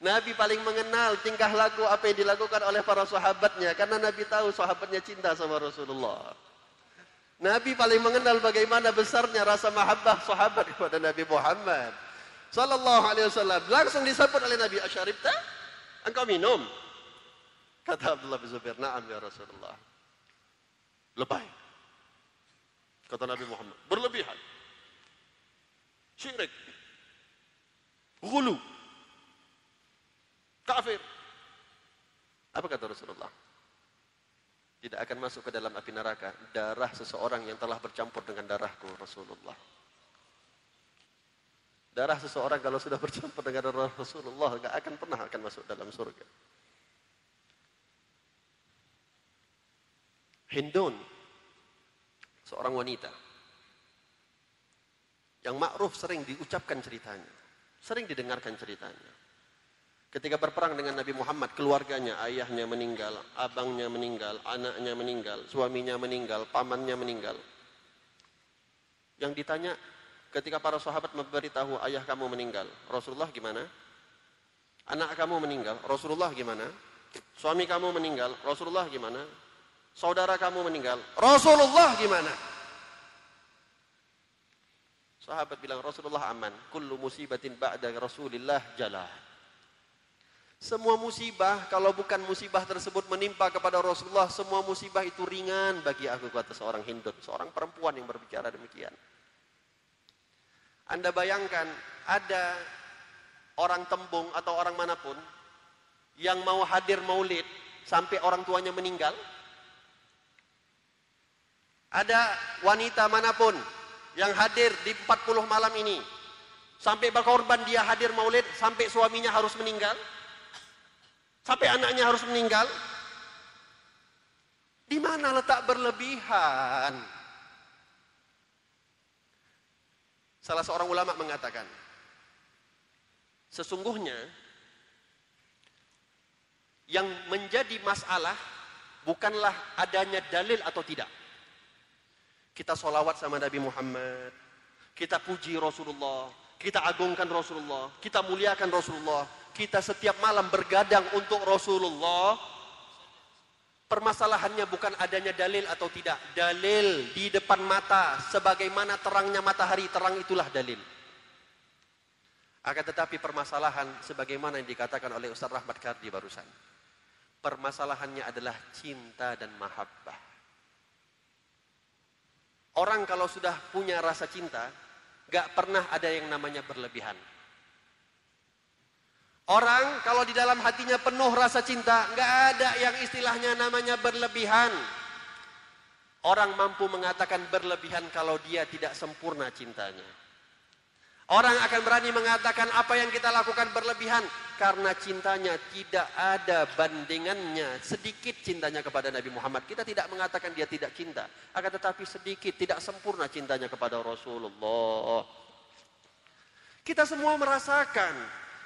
Nabi paling mengenal tingkah laku apa yang dilakukan oleh para sahabatnya karena Nabi tahu sahabatnya cinta sama Rasulullah. Nabi paling mengenal bagaimana besarnya rasa mahabbah sahabat kepada Nabi Muhammad sallallahu alaihi wasallam. Langsung disebut oleh Nabi Asyaribta, engkau minum. Kata Abdullah bin Zubair, "Na'am ya Rasulullah." Lebay. Kata Nabi Muhammad, berlebihan. Syirik. Gulu kafir. Apa kata Rasulullah? Tidak akan masuk ke dalam api neraka darah seseorang yang telah bercampur dengan darahku Rasulullah. Darah seseorang kalau sudah bercampur dengan darah Rasulullah enggak akan pernah akan masuk dalam surga. Hindun seorang wanita yang ma'ruf sering diucapkan ceritanya, sering didengarkan ceritanya. Ketika berperang dengan Nabi Muhammad, keluarganya, ayahnya meninggal, abangnya meninggal, anaknya meninggal, suaminya meninggal, pamannya meninggal. Yang ditanya ketika para sahabat memberitahu ayah kamu meninggal, Rasulullah gimana? Anak kamu meninggal, Rasulullah gimana? Suami kamu meninggal, Rasulullah gimana? Saudara kamu meninggal, Rasulullah gimana? Sahabat bilang Rasulullah aman. Kullu musibatin ba'da Rasulillah jalan. Semua musibah, kalau bukan musibah tersebut menimpa kepada Rasulullah, semua musibah itu ringan bagi aku, kata seorang Hindun, seorang perempuan yang berbicara demikian. Anda bayangkan, ada orang tembung atau orang mana pun yang mau hadir maulid sampai orang tuanya meninggal. Ada wanita mana pun yang hadir di 40 malam ini sampai berkorban dia hadir maulid sampai suaminya harus meninggal. Sampai anaknya harus meninggal. Di mana letak berlebihan? Salah seorang ulama mengatakan, sesungguhnya yang menjadi masalah bukanlah adanya dalil atau tidak. Kita solawat sama Nabi Muhammad, kita puji Rasulullah, kita agungkan Rasulullah, kita muliakan Rasulullah, kita setiap malam bergadang untuk Rasulullah, permasalahannya bukan adanya dalil atau tidak. Dalil di depan mata, sebagaimana terangnya matahari, terang itulah dalil. Akan tetapi permasalahan sebagaimana yang dikatakan oleh Ustaz Rahmat Kardi barusan. Permasalahannya adalah cinta dan mahabbah. Orang kalau sudah punya rasa cinta, gak pernah ada yang namanya berlebihan. Orang kalau di dalam hatinya penuh rasa cinta, nggak ada yang istilahnya namanya berlebihan. Orang mampu mengatakan berlebihan kalau dia tidak sempurna cintanya. Orang akan berani mengatakan apa yang kita lakukan berlebihan karena cintanya tidak ada bandingannya. Sedikit cintanya kepada Nabi Muhammad. Kita tidak mengatakan dia tidak cinta, akan tetapi sedikit tidak sempurna cintanya kepada Rasulullah. Kita semua merasakan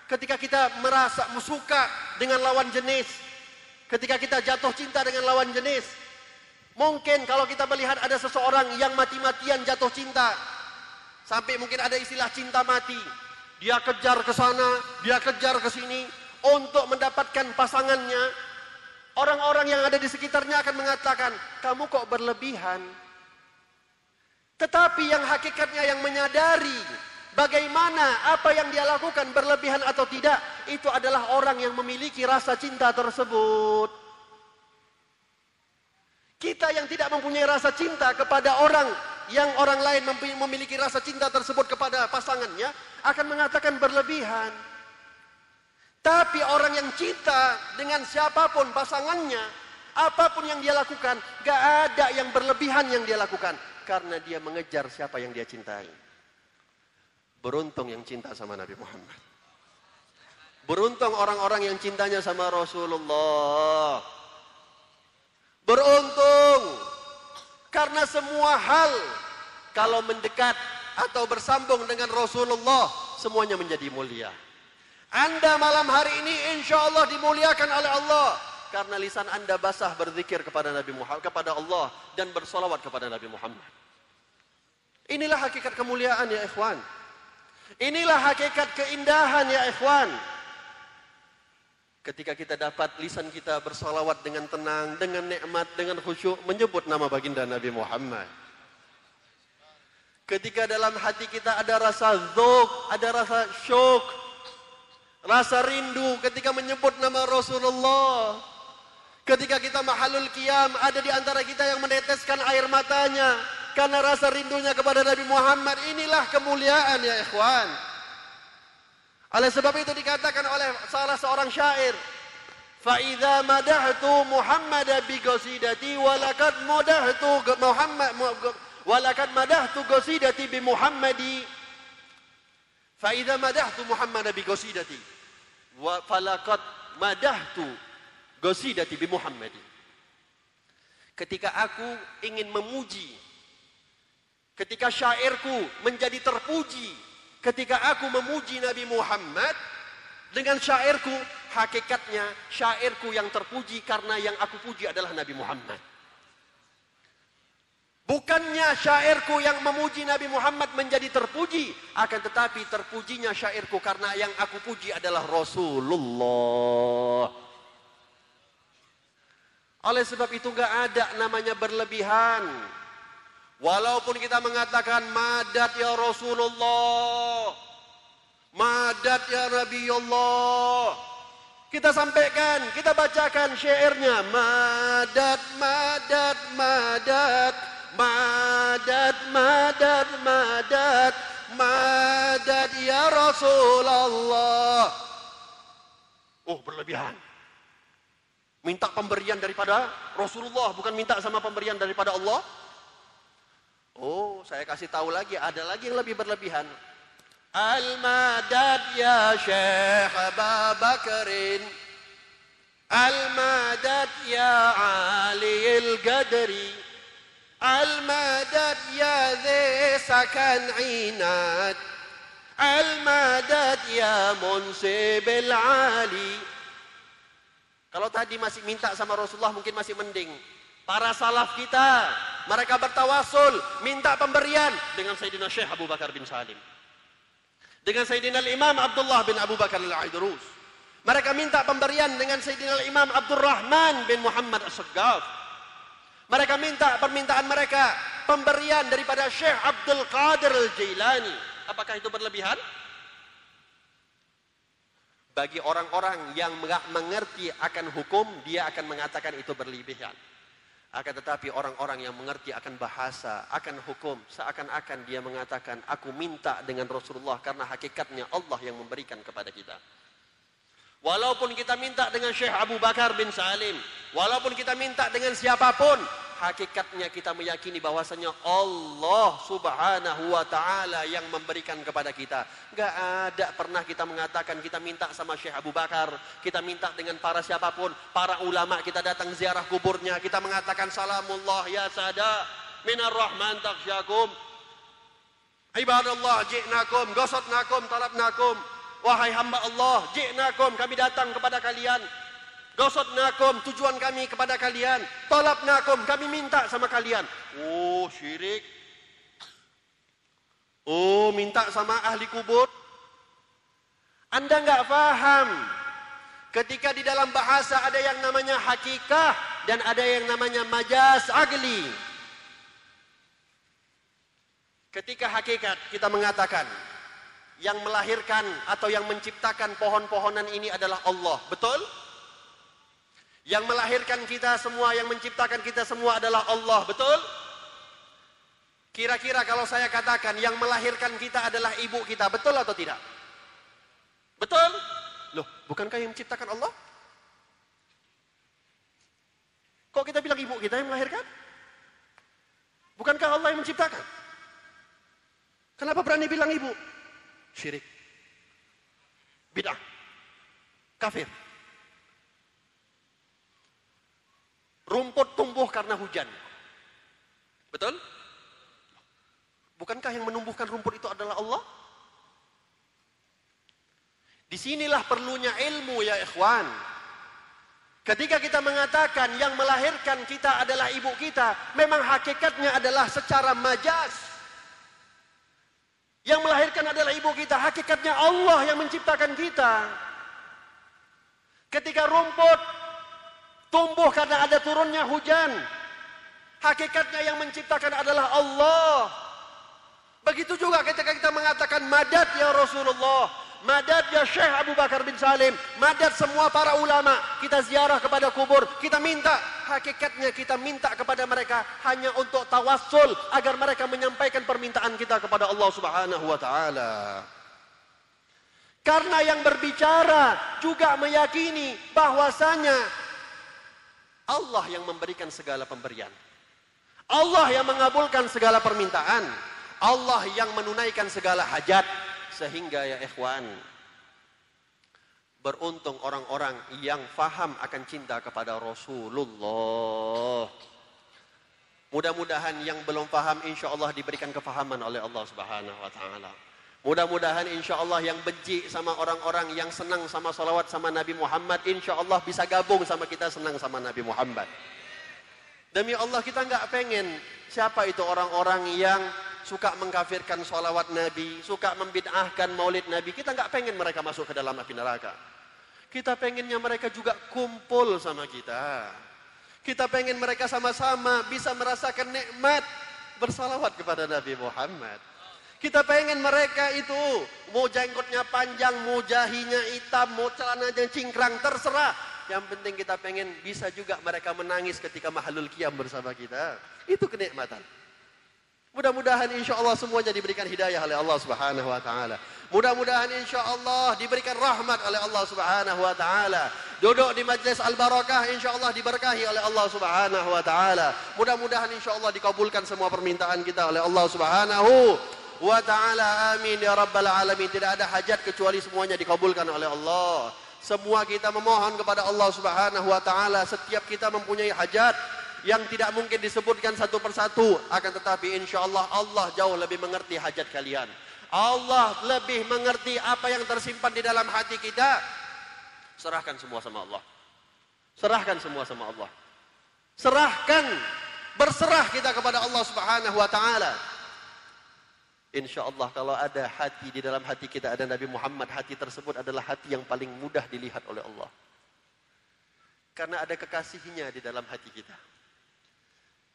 ketika kita merasa suka dengan lawan jenis, ketika kita jatuh cinta dengan lawan jenis, mungkin kalau kita melihat ada seseorang yang mati-matian jatuh cinta, sampai mungkin ada istilah cinta mati, dia kejar ke sana, dia kejar ke sini untuk mendapatkan pasangannya. Orang-orang yang ada di sekitarnya akan mengatakan, kamu kok berlebihan. Tetapi yang hakikatnya yang menyadari Bagaimana apa yang dia lakukan berlebihan atau tidak, itu adalah orang yang memiliki rasa cinta tersebut. Kita yang tidak mempunyai rasa cinta kepada orang yang orang lain memiliki rasa cinta tersebut kepada pasangannya akan mengatakan berlebihan. Tapi orang yang cinta dengan siapa pun pasangannya, apa pun yang dia lakukan, gak ada yang berlebihan yang dia lakukan karena dia mengejar siapa yang dia cintai. Beruntung yang cinta sama Nabi Muhammad. Beruntung orang-orang yang cintanya sama Rasulullah. Beruntung. Karena semua hal kalau mendekat atau bersambung dengan Rasulullah semuanya menjadi mulia. Anda malam hari ini insya Allah dimuliakan oleh Allah karena lisan Anda basah berzikir kepada Nabi Muhammad kepada Allah dan bersolawat kepada Nabi Muhammad. Inilah hakikat kemuliaan ya ikhwan. Inilah hakikat keindahan ya ikhwan. Ketika kita dapat lisan kita bersalawat dengan tenang, dengan nikmat, dengan khusyuk menyebut nama baginda Nabi Muhammad. Ketika dalam hati kita ada rasa zuk, ada rasa syuk, rasa rindu ketika menyebut nama Rasulullah. Ketika kita mahalul qiyam, ada di antara kita yang meneteskan air matanya karena rasa rindunya kepada Nabi Muhammad inilah kemuliaan ya ikhwan oleh sebab itu dikatakan oleh salah seorang syair فإذا مدحت محمد بقصيدتي ولقد مدحت محمد ولقد مدحت قصيدتي بمحمد فإذا مدحت محمد بقصيدتي فلقد مدحت قصيدتي بمحمد Ketika aku ingin memuji, ketika syairku menjadi terpuji, ketika aku memuji Nabi Muhammad dengan syairku, hakikatnya syairku yang terpuji karena yang aku puji adalah Nabi Muhammad. Bukannya syairku yang memuji Nabi Muhammad menjadi terpuji, akan tetapi terpujinya syairku karena yang aku puji adalah Rasulullah. Oleh sebab itu enggak ada namanya berlebihan. Walaupun kita mengatakan madat ya Rasulullah. Madat ya Nabi Allah. Kita sampaikan, kita bacakan syairnya. Madat, madat, madat. Madat, madat, madat. Madat ya Rasulullah. Oh berlebihan. Minta pemberian daripada Rasulullah, bukan minta sama pemberian daripada Allah saya kasih tahu lagi, ada lagi yang lebih berlebihan. Al-Madad ya Syekh Babakarin, Al-Madad ya Ali al-Qadri Al-Madad ya Dhi Sakan Inad. Al-Madad ya Munsib al-Ali Kalau tadi masih minta sama Rasulullah mungkin masih mending. Para salaf kita mereka bertawasul, minta pemberian dengan Sayyidina Syekh Abu Bakar bin Salim. Dengan Sayyidina Imam Abdullah bin Abu Bakar al-Aidrus. Mereka minta pemberian dengan Sayyidina Imam Abdurrahman bin Muhammad As-Saggaf. Mereka minta permintaan mereka pemberian daripada Syekh Abdul Qadir Al-Jailani. Apakah itu berlebihan? Bagi orang-orang yang mengerti akan hukum, dia akan mengatakan itu berlebihan. Akan tetapi orang-orang yang mengerti akan bahasa, akan hukum, seakan-akan dia mengatakan, aku minta dengan Rasulullah karena hakikatnya Allah yang memberikan kepada kita. Walaupun kita minta dengan Syekh Abu Bakar bin Salim, walaupun kita minta dengan siapapun, hakikatnya kita meyakini bahwasanya Allah Subhanahu wa taala yang memberikan kepada kita. Enggak ada pernah kita mengatakan kita minta sama Syekh Abu Bakar, kita minta dengan para siapapun, para ulama kita datang ziarah kuburnya, kita mengatakan salamullah ya sada minar rahman takhsyakum. Ibadallah ji'nakum gosotnakum talabnakum. Wahai hamba Allah, ji'nakum kami datang kepada kalian Gosot nakum tujuan kami kepada kalian. Tolap nakum kami minta sama kalian. Oh syirik. Oh minta sama ahli kubur. Anda enggak faham. Ketika di dalam bahasa ada yang namanya hakikah dan ada yang namanya majas agli. Ketika hakikat kita mengatakan yang melahirkan atau yang menciptakan pohon-pohonan ini adalah Allah. Betul? Yang melahirkan kita semua, yang menciptakan kita semua adalah Allah, betul? Kira-kira kalau saya katakan yang melahirkan kita adalah ibu kita, betul atau tidak? Betul? Loh, bukankah yang menciptakan Allah? Kok kita bilang ibu kita yang melahirkan? Bukankah Allah yang menciptakan? Kenapa berani bilang ibu? Syirik. Bid'ah. Kafir. Rumput tumbuh karena hujan. Betul? Bukankah yang menumbuhkan rumput itu adalah Allah? Di sinilah perlunya ilmu ya ikhwan. Ketika kita mengatakan yang melahirkan kita adalah ibu kita, memang hakikatnya adalah secara majas. Yang melahirkan adalah ibu kita, hakikatnya Allah yang menciptakan kita. Ketika rumput tumbuh karena ada turunnya hujan. Hakikatnya yang menciptakan adalah Allah. Begitu juga ketika kita mengatakan madad ya Rasulullah, madad ya Syekh Abu Bakar bin Salim, madad semua para ulama, kita ziarah kepada kubur, kita minta, hakikatnya kita minta kepada mereka hanya untuk tawassul agar mereka menyampaikan permintaan kita kepada Allah Subhanahu wa taala. Karena yang berbicara juga meyakini bahwasanya Allah yang memberikan segala pemberian. Allah yang mengabulkan segala permintaan. Allah yang menunaikan segala hajat. Sehingga ya ikhwan, beruntung orang-orang yang faham akan cinta kepada Rasulullah. Mudah-mudahan yang belum faham insya Allah diberikan kefahaman oleh Allah subhanahu wa ta'ala. Mudah-mudahan insya Allah yang benci sama orang-orang yang senang sama salawat sama Nabi Muhammad. Insya Allah bisa gabung sama kita senang sama Nabi Muhammad. Demi Allah kita nggak pengen siapa itu orang-orang yang suka mengkafirkan salawat Nabi, suka membid'ahkan maulid Nabi. Kita nggak pengen mereka masuk ke dalam api neraka. Kita pengennya mereka juga kumpul sama kita. Kita pengen mereka sama-sama bisa merasakan nikmat bersalawat kepada Nabi Muhammad. Kita pengen mereka itu mau jenggotnya panjang, mau jahinya hitam, mau celananya cingkrang, terserah. Yang penting kita pengen bisa juga mereka menangis ketika mahalul kiam bersama kita. Itu kenikmatan. Mudah-mudahan insya Allah semuanya diberikan hidayah oleh Allah subhanahu wa ta'ala. Mudah-mudahan insya Allah diberikan rahmat oleh Allah subhanahu wa ta'ala. Duduk di majlis al-barakah insya Allah diberkahi oleh Allah subhanahu wa ta'ala. Mudah-mudahan insya Allah dikabulkan semua permintaan kita oleh Allah subhanahu wa ta'ala. Amin ya rabbal alamin. Tidak ada hajat kecuali semuanya dikabulkan oleh Allah. Semua kita memohon kepada Allah subhanahu wa ta'ala. Setiap kita mempunyai hajat yang tidak mungkin disebutkan satu persatu akan tetapi insya Allah Allah jauh lebih mengerti hajat kalian Allah lebih mengerti apa yang tersimpan di dalam hati kita. Serahkan semua sama Allah. Serahkan semua sama Allah. Serahkan. Berserah kita kepada Allah Subhanahu wa taala. Insya Allah kalau ada hati di dalam hati kita ada Nabi Muhammad hati tersebut adalah hati yang paling mudah dilihat oleh Allah. Karena ada kekasihnya di dalam hati kita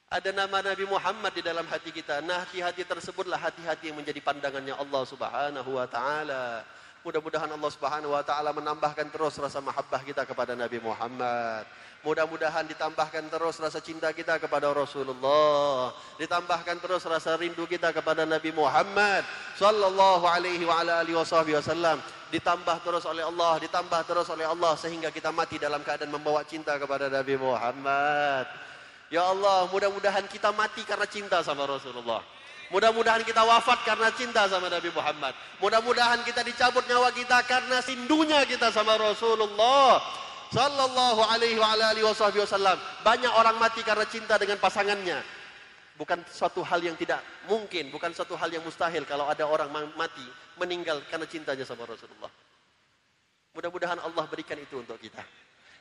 ada nama Nabi Muhammad di dalam hati kita. Nah, hati-hati tersebutlah hati-hati yang menjadi pandangannya Allah Subhanahu wa taala. Mudah-mudahan Allah Subhanahu wa taala menambahkan terus rasa mahabbah kita kepada Nabi Muhammad. Mudah-mudahan ditambahkan terus rasa cinta kita kepada Rasulullah. Ditambahkan terus rasa rindu kita kepada Nabi Muhammad sallallahu alaihi wa ala alihi wasallam. Ditambah terus oleh Allah, ditambah terus oleh Allah sehingga kita mati dalam keadaan membawa cinta kepada Nabi Muhammad. Ya Allah, mudah-mudahan kita mati karena cinta sama Rasulullah. Mudah-mudahan kita wafat karena cinta sama Nabi Muhammad. Mudah-mudahan kita dicabut nyawa kita karena sindunya kita sama Rasulullah. Sallallahu alaihi wa alihi wasallam. Banyak orang mati karena cinta dengan pasangannya. Bukan suatu hal yang tidak mungkin, bukan suatu hal yang mustahil kalau ada orang mati meninggal karena cintanya sama Rasulullah. Mudah-mudahan Allah berikan itu untuk kita.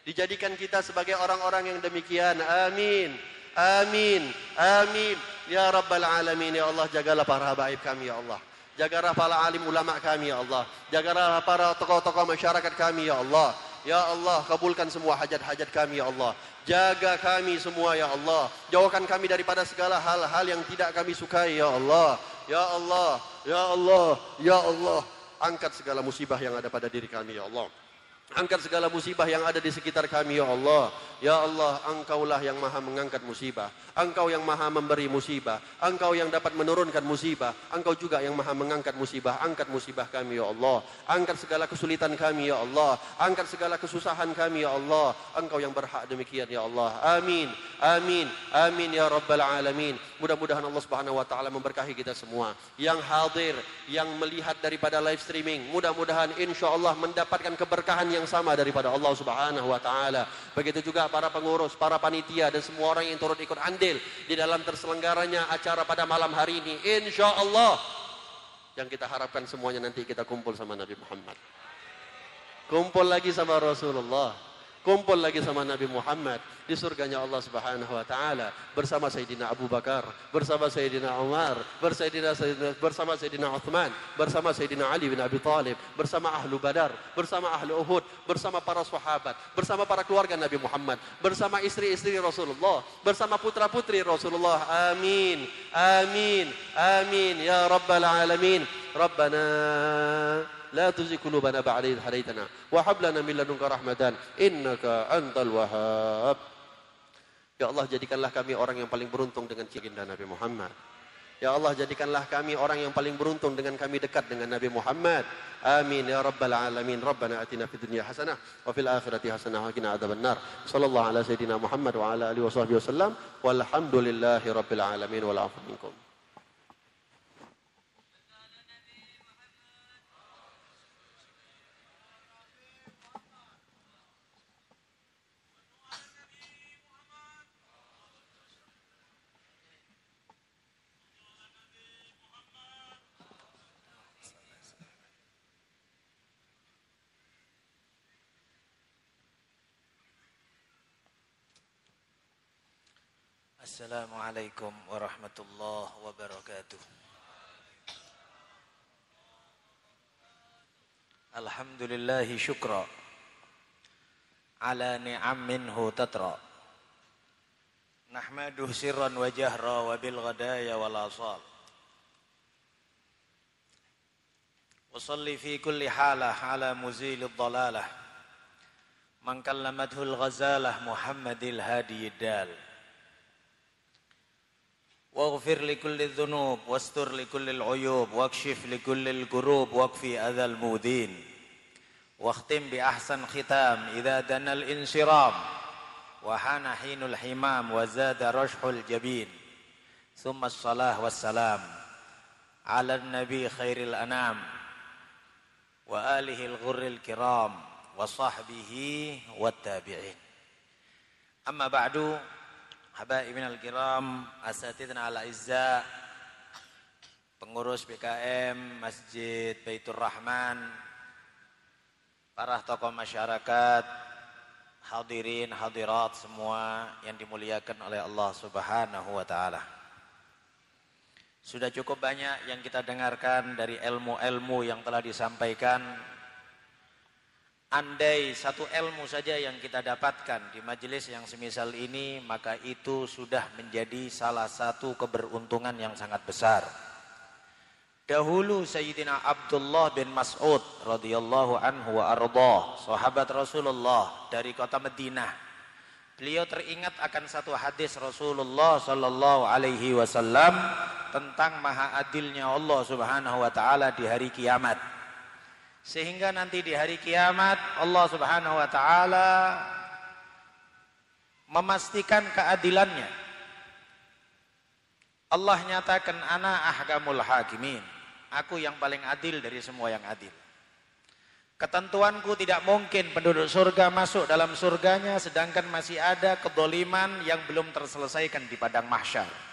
Dijadikan kita sebagai orang-orang yang demikian. Amin. Amin. Amin. Ya Rabbal Alamin. Ya Allah jagalah para habaib kami ya Allah. Jagalah para alim ulama kami ya Allah. Jagalah para tokoh-tokoh masyarakat kami ya Allah. Ya Allah kabulkan semua hajat-hajat kami ya Allah. Jaga kami semua ya Allah. Jauhkan kami daripada segala hal-hal yang tidak kami sukai ya Allah. Ya Allah. Ya Allah. Ya Allah. Angkat segala musibah yang ada pada diri kami ya Allah. Angkat segala musibah yang ada di sekitar kami ya Allah. Ya Allah, Engkaulah yang maha mengangkat musibah. Engkau yang maha memberi musibah. Engkau yang dapat menurunkan musibah. Engkau juga yang maha mengangkat musibah. Angkat musibah kami ya Allah. Angkat segala kesulitan kami ya Allah. Angkat segala kesusahan kami ya Allah. Engkau yang berhak demikian ya Allah. Amin. Amin. Amin ya Rabbal Alamin. Mudah-mudahan Allah Subhanahu wa taala memberkahi kita semua. Yang hadir, yang melihat daripada live streaming, mudah-mudahan insya Allah mendapatkan keberkahan yang sama daripada Allah Subhanahu wa taala. Begitu juga para pengurus, para panitia dan semua orang yang turut ikut andil di dalam terselenggaranya acara pada malam hari ini. Insya Allah yang kita harapkan semuanya nanti kita kumpul sama Nabi Muhammad. Kumpul lagi sama Rasulullah kumpul lagi sama Nabi Muhammad di surganya Allah Subhanahu wa taala bersama Sayyidina Abu Bakar, bersama Sayyidina Umar, bersama Sayyidina bersama Sayyidina Uthman, bersama Sayyidina Ali bin Abi Thalib, bersama ahlu Badar, bersama ahlu Uhud, bersama para sahabat, bersama para keluarga Nabi Muhammad, bersama istri-istri Rasulullah, bersama putra-putri Rasulullah. Amin. Amin. Amin ya rabbal alamin. Rabbana لا تزغ قلوبنا بعد إذ هديتنا وهب لنا من لدنك رحمة إنك أنت الوهاب Ya Allah jadikanlah kami orang yang paling beruntung dengan cinta Nabi Muhammad. Ya Allah jadikanlah kami orang yang paling beruntung dengan kami dekat dengan Nabi Muhammad. Amin ya rabbal alamin. Rabbana atina fid dunya hasanah wa fil akhirati hasanah wa qina adzabannar. Sallallahu ala sayidina Muhammad wa ala alihi wa sahbihi wasallam. Walhamdulillahi rabbil alamin wal afu minkum. السلام عليكم ورحمة الله وبركاته. الحمد لله شكرا. على نعم منه تترى. نحمده سرا وجهرا وبالغدايا والآصال. وصلي في كل حالة على مزيل الضلالة. من كلمته الغزالة محمد الهادي الدال. واغفر لكل الذنوب واستر لكل العيوب واكشف لكل الكروب واكفي أذى المؤذين واختم بأحسن ختام إذا دنا الانصرام وحان حين الحمام وزاد رشح الجبين. ثم الصلاة والسلام على النبي خير الأنام وآله الغر الكرام وصحبه والتابعين. أما بعد Habaibin al-kiram, asatidna al-izza, pengurus BKM, Masjid Baitur Rahman, para tokoh masyarakat, hadirin, hadirat semua yang dimuliakan oleh Allah Subhanahu wa taala. Sudah cukup banyak yang kita dengarkan dari ilmu-ilmu yang telah disampaikan Andai satu ilmu saja yang kita dapatkan di majelis yang semisal ini, maka itu sudah menjadi salah satu keberuntungan yang sangat besar. Dahulu Sayyidina Abdullah bin Mas'ud radhiyallahu anhu wa ardah, sahabat Rasulullah dari kota Madinah. Beliau teringat akan satu hadis Rasulullah sallallahu alaihi wasallam tentang maha adilnya Allah Subhanahu wa taala di hari kiamat. Sehingga nanti di hari kiamat Allah subhanahu wa ta'ala memastikan keadilannya. Allah nyatakan ana ahkamul hakimin. Aku yang paling adil dari semua yang adil. Ketentuanku tidak mungkin penduduk surga masuk dalam surganya sedangkan masih ada kedoliman yang belum terselesaikan di padang mahsyar.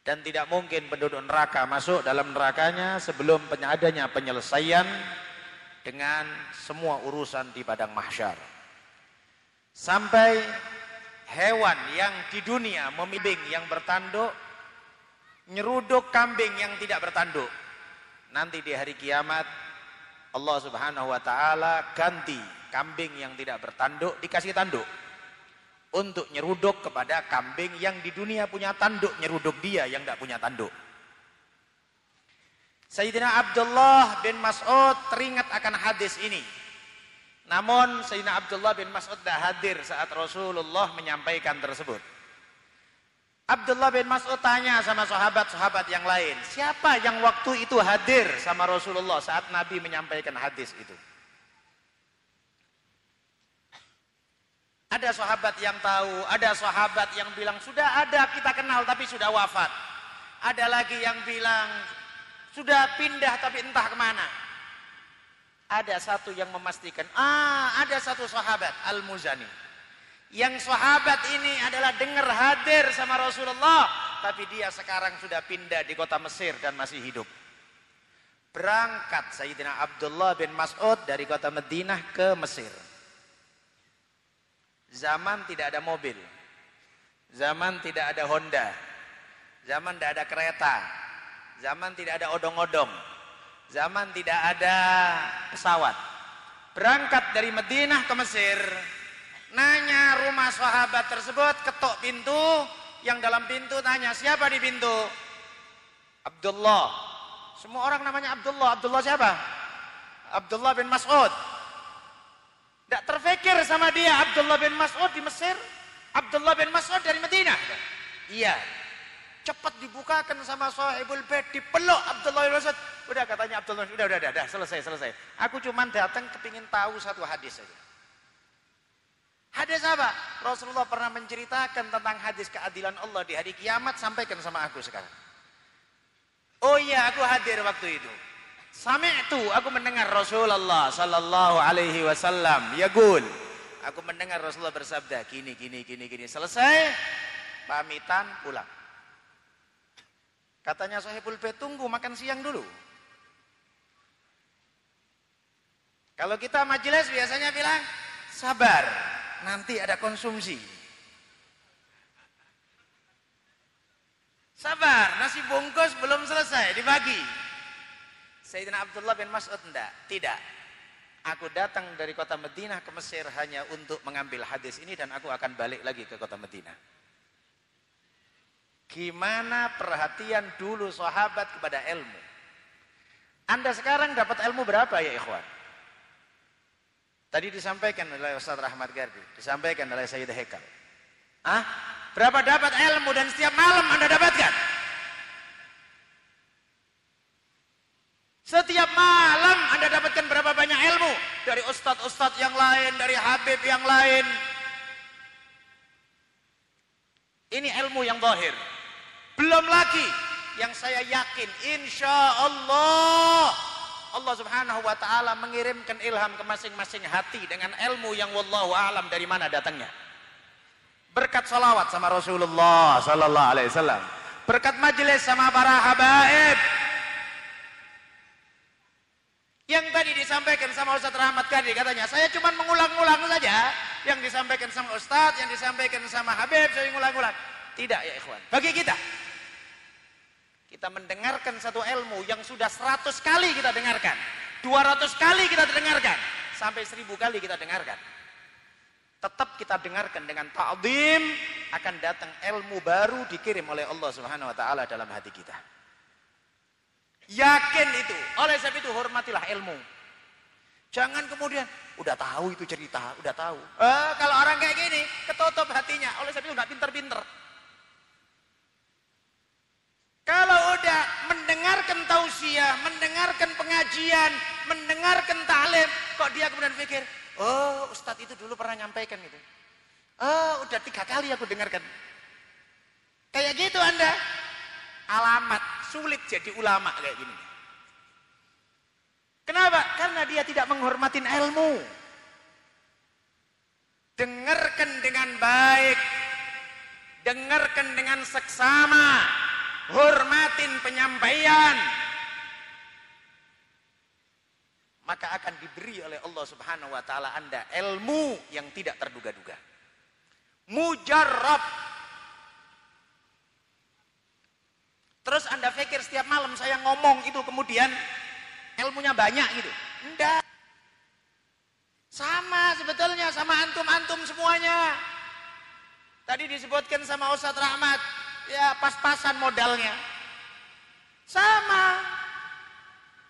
Dan tidak mungkin penduduk neraka masuk dalam nerakanya sebelum adanya penyelesaian dengan semua urusan di padang mahsyar. Sampai hewan yang di dunia memibing yang bertanduk, nyeruduk kambing yang tidak bertanduk. Nanti di hari kiamat Allah subhanahu wa ta'ala ganti kambing yang tidak bertanduk dikasih tanduk untuk nyeruduk kepada kambing yang di dunia punya tanduk nyeruduk dia yang tidak punya tanduk. Sayyidina Abdullah bin Mas'ud teringat akan hadis ini. Namun Sayyidina Abdullah bin Mas'ud tidak hadir saat Rasulullah menyampaikan tersebut. Abdullah bin Mas'ud tanya sama sahabat-sahabat yang lain siapa yang waktu itu hadir sama Rasulullah saat Nabi menyampaikan hadis itu Ada sahabat yang tahu, ada sahabat yang bilang sudah ada kita kenal tapi sudah wafat. Ada lagi yang bilang sudah pindah tapi entah ke mana. Ada satu yang memastikan, ah ada satu sahabat Al-Muzani. Yang sahabat ini adalah dengar hadir sama Rasulullah. Tapi dia sekarang sudah pindah di kota Mesir dan masih hidup. Berangkat Sayyidina Abdullah bin Mas'ud dari kota Madinah ke Mesir. Zaman tidak ada mobil. Zaman tidak ada Honda. Zaman tidak ada kereta. Zaman tidak ada odong-odong. Zaman tidak ada pesawat. Berangkat dari Madinah ke Mesir. Nanya rumah sahabat tersebut, ketok pintu. Yang dalam pintu tanya, siapa di pintu? Abdullah. Semua orang namanya Abdullah. Abdullah siapa? Abdullah bin Mas'ud. Tidak terfikir sama dia Abdullah bin Mas'ud di Mesir. Abdullah bin Mas'ud dari Madinah. Iya. cepat dibukakan sama sahibul bed, dipeluk Abdullah bin Mas'ud. Udah katanya Abdullah, udah, udah, udah, udah, selesai, selesai. Aku cuma datang kepingin tahu satu hadis saja. Hadis apa? Rasulullah pernah menceritakan tentang hadis keadilan Allah di hari kiamat, sampaikan sama aku sekarang. Oh iya, aku hadir waktu itu. Sampai itu aku mendengar Rasulullah sallallahu alaihi wasallam yaqul. Aku mendengar Rasulullah bersabda gini gini gini gini. Selesai pamitan pulang. Katanya Sahibul Bait tunggu makan siang dulu. Kalau kita majelis biasanya bilang sabar, nanti ada konsumsi. Sabar, nasi bungkus belum selesai dibagi. Sayyidina Abdullah bin Mas'ud enggak, tidak. Aku datang dari kota Madinah ke Mesir hanya untuk mengambil hadis ini dan aku akan balik lagi ke kota Madinah. Gimana perhatian dulu sahabat kepada ilmu? Anda sekarang dapat ilmu berapa ya ikhwan? Tadi disampaikan oleh Ustaz Rahmat Gardi, disampaikan oleh Sayyidah Hekal. Ah, berapa dapat ilmu dan setiap malam Anda dapatkan? Setiap malam Anda dapatkan berapa banyak ilmu dari ustadz-ustadz yang lain, dari habib yang lain. Ini ilmu yang zahir. Belum lagi yang saya yakin insya Allah Allah subhanahu wa ta'ala mengirimkan ilham ke masing-masing hati dengan ilmu yang wallahu alam dari mana datangnya. Berkat salawat sama Rasulullah sallallahu alaihi wasallam. Berkat majelis sama para habaib. Yang tadi disampaikan sama Ustaz Rahmat Kadi katanya, saya cuma mengulang-ulang saja yang disampaikan sama Ustaz, yang disampaikan sama Habib, saya mengulang-ulang. Tidak ya ikhwan. Bagi kita, kita mendengarkan satu ilmu yang sudah 100 kali kita dengarkan, 200 kali kita dengarkan, sampai 1000 kali kita dengarkan. Tetap kita dengarkan dengan ta'zim akan datang ilmu baru dikirim oleh Allah Subhanahu wa taala dalam hati kita. Yakin itu. Oleh sebab itu hormatilah ilmu. Jangan kemudian udah tahu itu cerita, udah tahu. Eh, kalau orang kayak gini ketutup hatinya. Oleh sebab itu nggak pinter-pinter. Kalau udah mendengarkan tausiah, mendengarkan pengajian, mendengarkan talim, kok dia kemudian pikir, oh Ustadz itu dulu pernah nyampaikan gitu. Oh udah tiga kali aku dengarkan. Kayak gitu anda. Alamat sulit jadi ulama kayak gini. Kenapa? Karena dia tidak menghormatin ilmu. Dengarkan dengan baik. Dengarkan dengan seksama. Hormatin penyampaian. Maka akan diberi oleh Allah subhanahu wa ta'ala anda ilmu yang tidak terduga-duga. Mujarrab. Terus anda pikir setiap malam saya ngomong itu kemudian ilmunya banyak gitu. Enggak. Sama sebetulnya sama antum-antum semuanya. Tadi disebutkan sama Ustadz Rahmat, ya pas-pasan modalnya. Sama.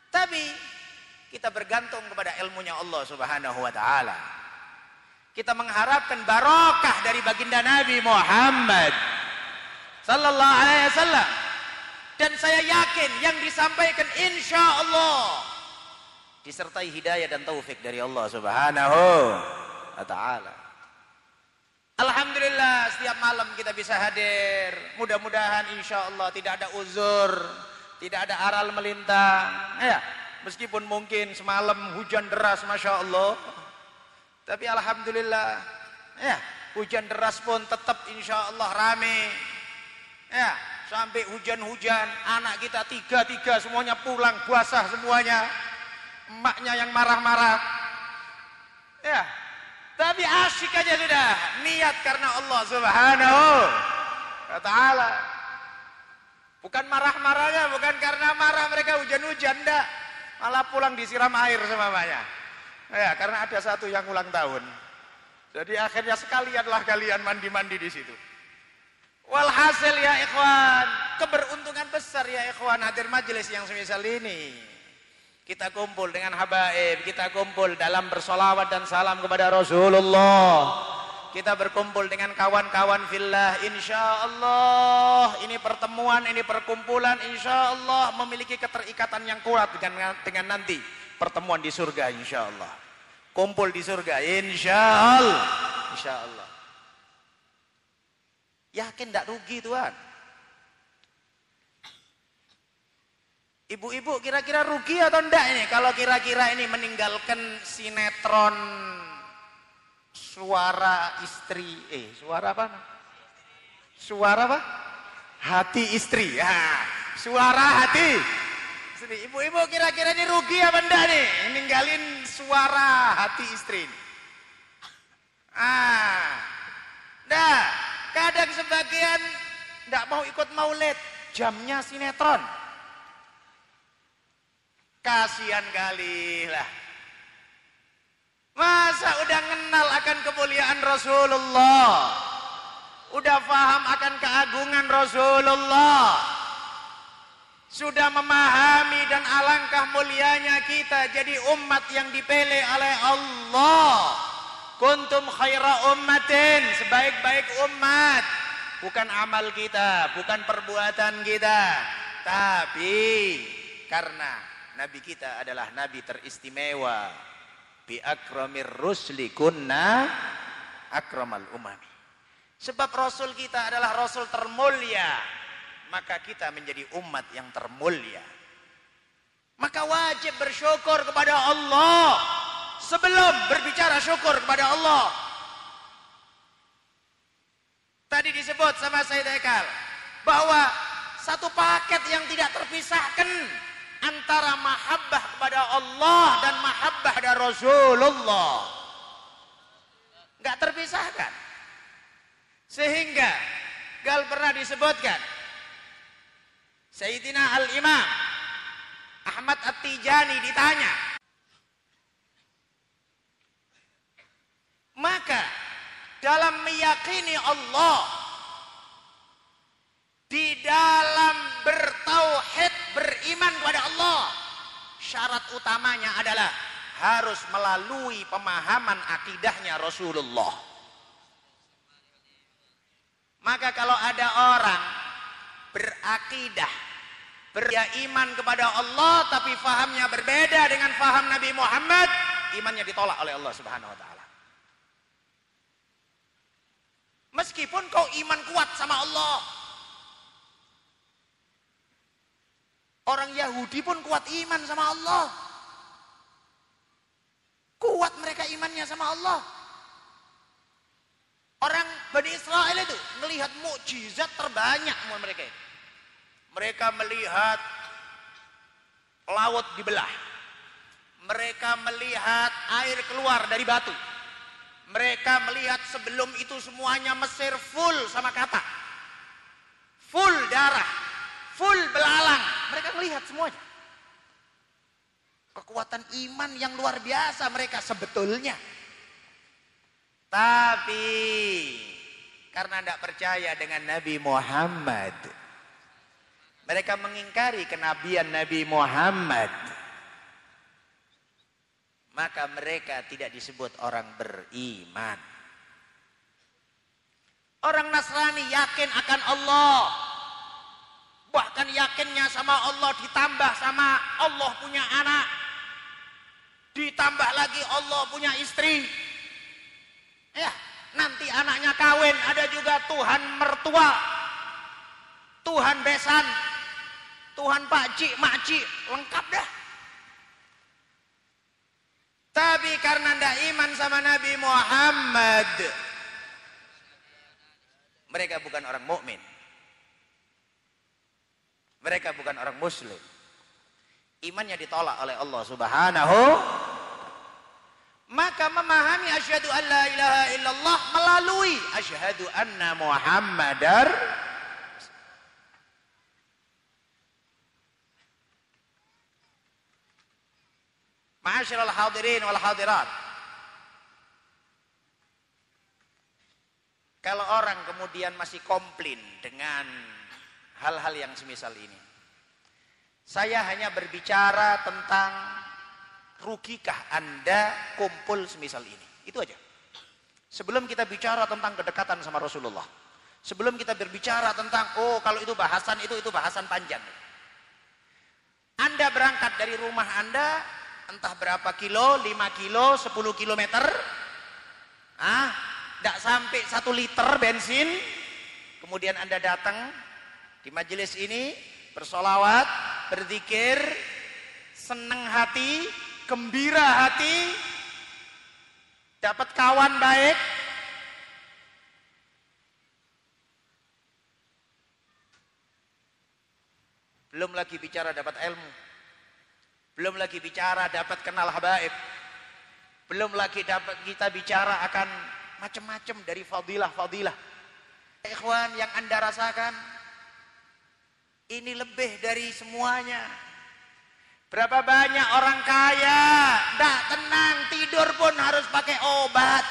Tapi kita bergantung kepada ilmunya Allah Subhanahu wa taala. Kita mengharapkan barokah dari baginda Nabi Muhammad sallallahu alaihi wasallam. Dan saya yakin yang disampaikan insya Allah disertai hidayah dan taufik dari Allah Subhanahu wa taala. Alhamdulillah setiap malam kita bisa hadir. Mudah-mudahan insya Allah tidak ada uzur, tidak ada aral melintang. Ya, meskipun mungkin semalam hujan deras, masya Allah. Tapi alhamdulillah, ya hujan deras pun tetap insya Allah rame. Ya, sampai hujan-hujan, anak kita tiga-tiga semuanya pulang basah semuanya. Emaknya yang marah-marah. Ya, tapi asyik aja sudah. Niat karena Allah subhanahu wa ta'ala. Bukan marah-marahnya, bukan karena marah mereka hujan-hujan, enggak. Malah pulang disiram air semuanya. Ya, karena ada satu yang ulang tahun. Jadi akhirnya sekalianlah kalian mandi-mandi di situ. Walhasil ya ikhwan, keberuntungan besar ya ikhwan hadir majelis yang semisal ini. Kita kumpul dengan habaib, kita kumpul dalam bersolawat dan salam kepada Rasulullah. Kita berkumpul dengan kawan-kawan fillah insya Allah ini pertemuan ini perkumpulan insya Allah memiliki keterikatan yang kuat dengan dengan nanti pertemuan di surga insya Allah kumpul di surga insya Allah insya Allah yakin tidak rugi Tuhan Ibu-ibu kira-kira rugi atau enggak ini kalau kira-kira ini meninggalkan sinetron suara istri eh suara apa? Suara apa? Hati istri. Ya, suara hati. Ibu-ibu kira-kira ini rugi apa enggak nih? Ninggalin suara hati istri. Ah. Nah, kadang sebagian enggak mau ikut maulid, jamnya sinetron. Kasihan kali lah. Masa udah kenal akan kemuliaan Rasulullah. Udah paham akan keagungan Rasulullah. Sudah memahami dan alangkah mulianya kita jadi umat yang dipilih oleh Allah. Kuntum khaira ummatin, sebaik-baik umat. Bukan amal kita, bukan perbuatan kita. Tapi karena Nabi kita adalah Nabi teristimewa. Bi akramir rusli kunna akramal umami. Sebab Rasul kita adalah Rasul termulia. Maka kita menjadi umat yang termulia. Maka wajib bersyukur kepada Allah. Sebelum berbicara syukur kepada Allah. Tadi disebut sama Sayyid Ekal. Bahwa satu paket yang tidak terpisahkan antara mahabbah kepada Allah dan mahabbah dari Rasulullah. Enggak terpisahkan. Sehingga gal pernah disebutkan Sayyidina Al-Imam Ahmad At-Tijani ditanya Maka dalam meyakini Allah di dalam bertauhid beriman kepada Allah syarat utamanya adalah harus melalui pemahaman akidahnya Rasulullah. Maka kalau ada orang berakidah beriman kepada Allah tapi fahamnya berbeda dengan faham Nabi Muhammad imannya ditolak oleh Allah Subhanahu wa taala meskipun kau iman kuat sama Allah Orang Yahudi pun kuat iman sama Allah. Kuat mereka imannya sama Allah. Orang Bani Israel itu melihat mukjizat terbanyak mereka. Mereka melihat laut dibelah. Mereka melihat air keluar dari batu. Mereka melihat sebelum itu semuanya Mesir full sama kata. Full darah full belalang. Mereka melihat semuanya. Kekuatan iman yang luar biasa mereka sebetulnya. Tapi karena tidak percaya dengan Nabi Muhammad. Mereka mengingkari kenabian Nabi Muhammad. Maka mereka tidak disebut orang beriman. Orang Nasrani yakin akan Allah. Bahkan yakinnya sama Allah ditambah sama Allah punya anak. Ditambah lagi Allah punya istri. Ya nanti anaknya kawin ada juga Tuhan mertua. Tuhan besan. Tuhan pakcik makcik lengkap dah tapi karena ndak iman sama Nabi Muhammad. Mereka bukan orang mukmin. Mereka bukan orang muslim. Imannya ditolak oleh Allah Subhanahu. Maka memahami asyhadu an la ilaha illallah melalui asyhadu anna muhammadar Ma'asyiral hadirin wal hadirat Kalau orang kemudian masih komplain dengan hal-hal yang semisal ini. Saya hanya berbicara tentang rugikah Anda kumpul semisal ini. Itu aja. Sebelum kita bicara tentang kedekatan sama Rasulullah. Sebelum kita berbicara tentang, oh kalau itu bahasan itu, itu bahasan panjang. Anda berangkat dari rumah Anda, entah berapa kilo, 5 kilo, 10 kilometer, ah, tidak sampai satu liter bensin, kemudian Anda datang di majelis ini, bersolawat, berzikir, senang hati, gembira hati, dapat kawan baik, belum lagi bicara dapat ilmu, belum lagi bicara dapat kenal habaib, belum lagi dapat kita bicara akan macam-macam dari fadilah-fadilah. Ikhwan yang anda rasakan, ini lebih dari semuanya. Berapa banyak orang kaya, tidak tenang, tidur pun harus pakai obat.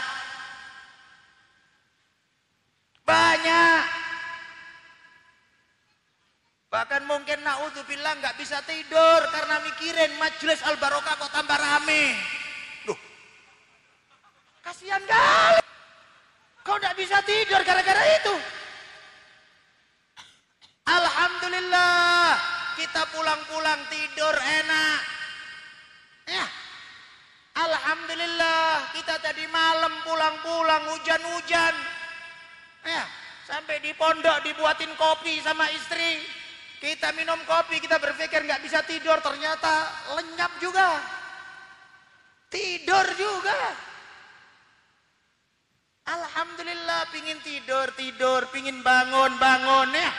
Banyak. Bahkan mungkin naudzubillah nggak bisa tidur karena mikirin majelis al barokah kok tambah rame. Loh, kasihan kali. Kau nggak bisa tidur gara-gara itu. Alhamdulillah kita pulang-pulang tidur enak. Ya. Alhamdulillah kita tadi malam pulang-pulang hujan-hujan. Ya, sampai di pondok dibuatin kopi sama istri. Kita minum kopi, kita berpikir nggak bisa tidur, ternyata lenyap juga. Tidur juga. Alhamdulillah pingin tidur, tidur, pingin bangun, bangun ya.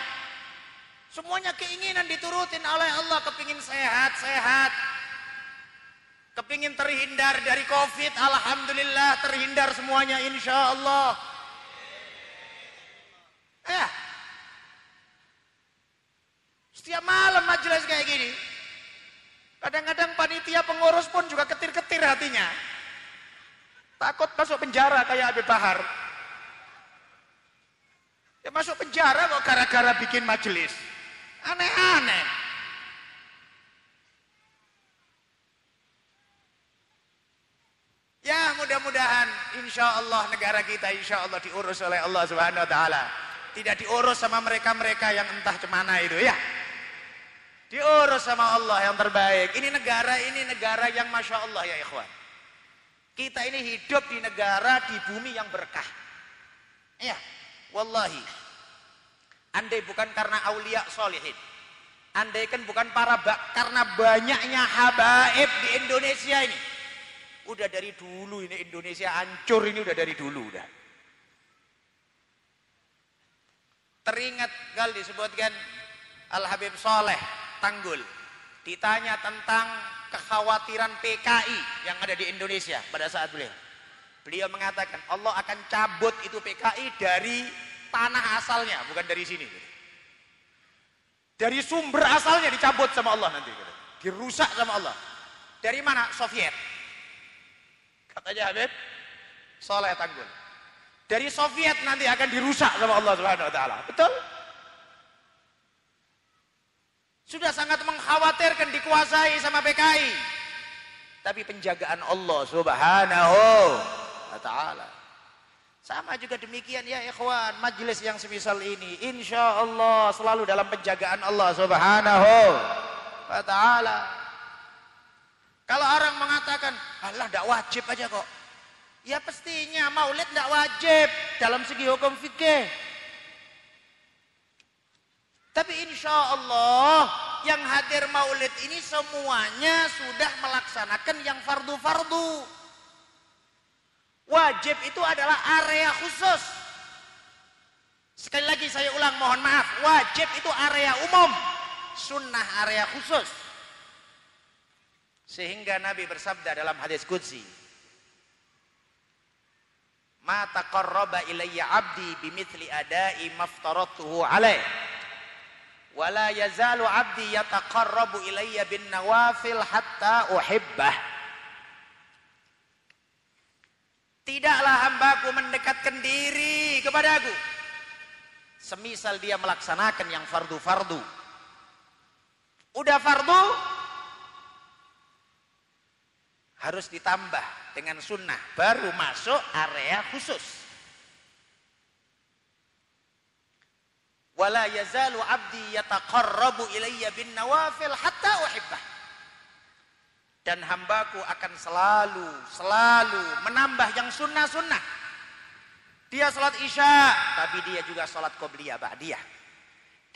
Semuanya keinginan diturutin oleh Allah, kepingin sehat, sehat. Kepingin terhindar dari covid, Alhamdulillah terhindar semuanya insya Allah. Ya. Setiap malam majelis kayak gini. Kadang-kadang panitia pengurus pun juga ketir-ketir hatinya. Takut masuk penjara kayak Habib Bahar. Ya masuk penjara kok gara-gara bikin majelis. Aneh-aneh. Ya mudah-mudahan insya Allah negara kita insya Allah diurus oleh Allah subhanahu wa ta'ala. Tidak diurus sama mereka-mereka yang entah cemana itu ya. Diurus sama Allah yang terbaik. Ini negara, ini negara yang Masya Allah ya ikhwan. Kita ini hidup di negara, di bumi yang berkah. Ya, wallahi. Andai bukan karena aulia solihin. Andai kan bukan para bak, karena banyaknya habaib di Indonesia ini. Udah dari dulu ini Indonesia hancur ini udah dari dulu udah. Teringat kali disebutkan Al Habib Soleh Tanggul ditanya tentang kekhawatiran PKI yang ada di Indonesia pada saat beliau. Beliau mengatakan Allah akan cabut itu PKI dari tanah asalnya, bukan dari sini. Dari sumber asalnya dicabut sama Allah nanti. Dirusak sama Allah. Dari mana? Soviet. Katanya Habib Soleh Tanggul. Dari Soviet nanti akan dirusak sama Allah Subhanahu wa taala. Betul? Sudah sangat mengkhawatirkan dikuasai sama PKI. Tapi penjagaan Allah Subhanahu wa taala. Sama juga demikian ya ikhwan, majelis yang semisal ini insya Allah selalu dalam penjagaan Allah Subhanahu wa taala. Kalau orang mengatakan, "Allah tidak wajib aja kok." Ya pastinya maulid tidak wajib dalam segi hukum fikih. Tapi insya Allah yang hadir maulid ini semuanya sudah melaksanakan yang fardu-fardu. Wajib itu adalah area khusus. Sekali lagi saya ulang mohon maaf. Wajib itu area umum. Sunnah area khusus. Sehingga Nabi bersabda dalam hadis Qudsi. Ma taqarraba ilayya abdi bimithli adai maftaratuhu alaih wala yazalu abdi yataqarrabu ilayya bin nawafil hatta uhibbah. Tidaklah hambaku mendekatkan diri kepadaku. Semisal dia melaksanakan yang fardu-fardu. Udah fardu harus ditambah dengan sunnah. Baru masuk area khusus wala yazalu abdi yataqarrabu ilayya bin nawafil hatta uhibbah. Dan hambaku akan selalu selalu menambah yang sunnah-sunnah. Dia sholat isya tapi dia juga sholat qobliyah ba'diyah.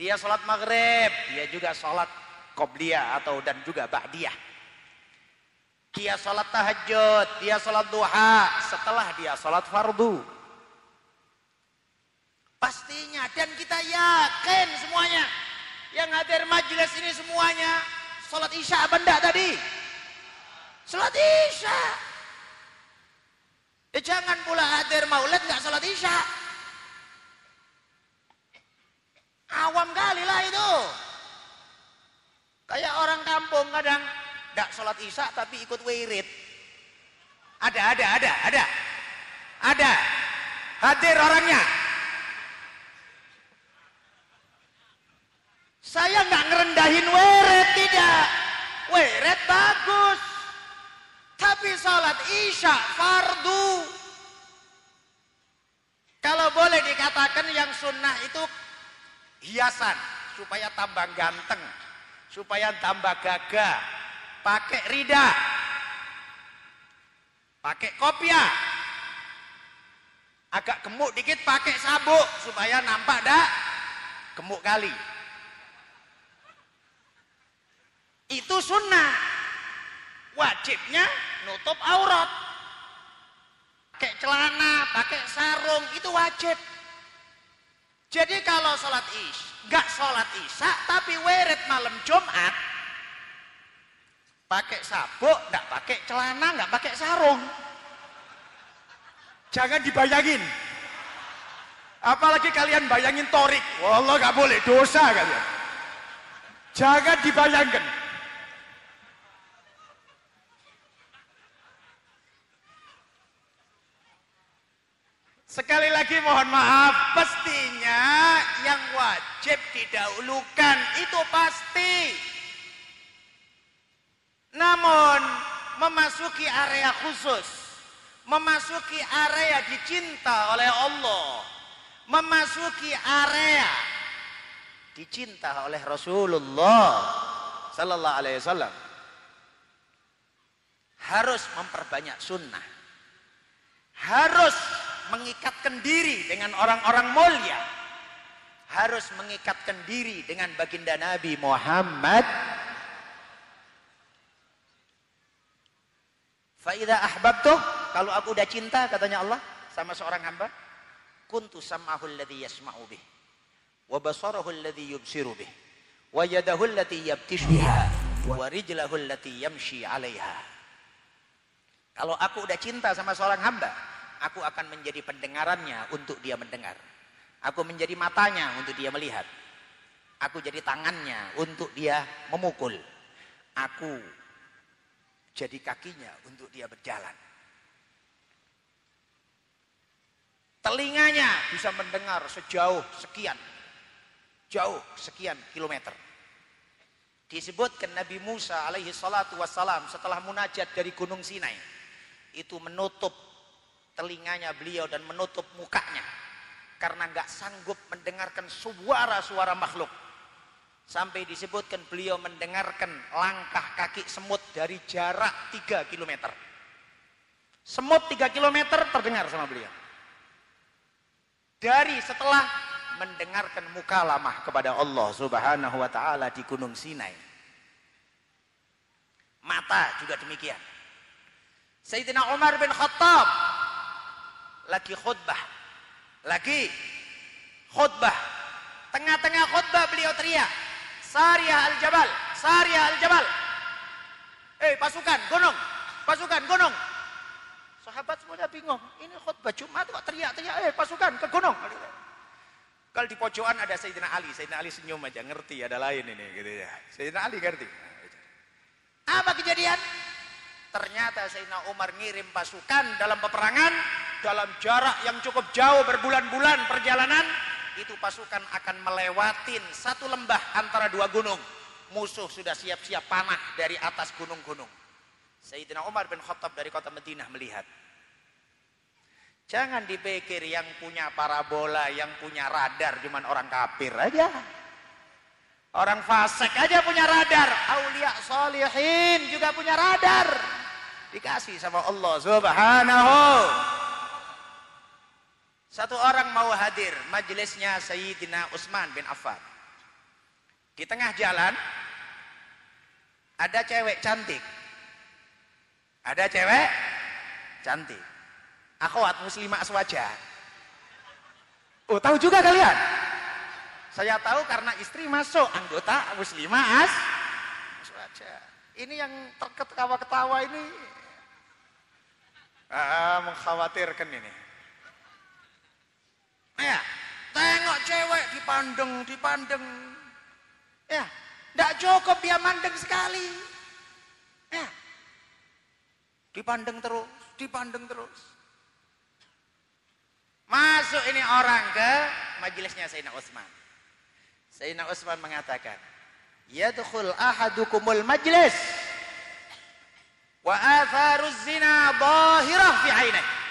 Dia sholat maghrib dia juga sholat qobliyah atau dan juga ba'diyah. Dia sholat tahajud dia sholat duha setelah dia sholat fardu pastinya dan kita yakin semuanya. Yang hadir majelis ini semuanya sholat isya apa tadi? Sholat isya. Ya jangan pula hadir maulid nggak sholat isya. Awam kali lah itu. Kayak orang kampung kadang tidak sholat isya tapi ikut wirid. Ada ada ada ada. Ada. Hadir orangnya saya nggak ngerendahin wirid tidak. Wirid bagus. Tapi sholat isya fardu. Kalau boleh dikatakan yang sunnah itu hiasan supaya tambah ganteng supaya tambah gagah. Pakai rida. Pakai kopiah. Agak gemuk dikit pakai sabuk supaya nampak dak gemuk kali itu sunnah wajibnya nutup aurat pakai celana pakai sarung itu wajib jadi kalau sholat is, nggak sholat isya, tapi wirid malam Jumat, pakai sabuk, nggak pakai celana, nggak pakai sarung. Jangan dibayangin. Apalagi kalian bayangin torik. Wallah nggak boleh, dosa kalian. Jangan dibayangkan. Sekali lagi mohon maaf, pastinya yang wajib didahulukan itu pasti. Namun memasuki area khusus, memasuki area dicinta oleh Allah, memasuki area dicinta oleh Rasulullah sallallahu alaihi wasallam harus memperbanyak sunnah. Harus mengikatkan diri dengan orang-orang mulia. Harus mengikatkan diri dengan baginda Nabi Muhammad. Faidah ahbabtuh kalau aku udah cinta katanya Allah sama seorang hamba kuntu sam'ahu alladhi yasma'u bih wa basarahu alladhi yubsiru bih wa yadahu allati yabtishu biha wa rijlahu allati yamshi 'alaiha. Kalau aku udah cinta sama seorang hamba Aku akan menjadi pendengarannya untuk dia mendengar. Aku menjadi matanya untuk dia melihat. Aku jadi tangannya untuk dia memukul. Aku jadi kakinya untuk dia berjalan. Telinganya bisa mendengar sejauh sekian. Jauh sekian kilometer. Disebutkan Nabi Musa alaihi salatu wassalam setelah munajat dari Gunung Sinai. Itu menutup telinganya beliau dan menutup mukanya. Karena nggak sanggup mendengarkan suara-suara makhluk. Sampai disebutkan beliau mendengarkan langkah kaki semut dari jarak 3 km semut 3 km terdengar sama beliau. Dari setelah mendengarkan mukalamah kepada Allah subhanahu wa ta'ala di gunung Sinai. Mata juga demikian. Sayyidina Umar bin Khattab lagi khutbah. Lagi khutbah. Tengah-tengah khutbah beliau teriak. Sariyah al-Jabal, Sariyah al-Jabal. Eh pasukan gunung, pasukan gunung. Sahabat semuanya bingung. Ini khutbah Jumat kok teriak-teriak. Eh pasukan ke gunung. Kalau di pojokan ada Sayyidina Ali. Sayyidina Ali senyum aja. Ngerti ada lain ini. gitu ya. Sayyidina Ali ngerti. Apa kejadian? Ternyata Sayyidina Umar ngirim pasukan dalam peperangan dalam jarak yang cukup jauh berbulan-bulan perjalanan itu pasukan akan melewatin satu lembah antara dua gunung musuh sudah siap-siap panah dari atas gunung-gunung Sayyidina Umar bin Khattab dari kota Madinah melihat. Jangan dipikir yang punya parabola, yang punya radar cuman orang kafir aja. Orang fasik aja punya radar. Aulia solihin juga punya radar. Dikasih sama Allah subhanahu. Satu orang mau hadir majelisnya Sayyidina Utsman bin Affan. Di tengah jalan ada cewek cantik. Ada cewek cantik. Akhwat muslimah aswaja. Oh, tahu juga kalian? Saya tahu karena istri masuk anggota muslimah as aswaja. Ini yang terketawa-ketawa ini ah, mengkhawatirkan ini. Ya, tengok cewek dipandeng, dipandeng. Ya, tidak cukup dia mandeng sekali. Ya, dipandeng terus, dipandeng terus. Masuk ini orang ke majelisnya Sayyidina Utsman. Sayyidina Utsman mengatakan, "Yadkhul ahadukumul majlis wa atharuz zina fi ainihi."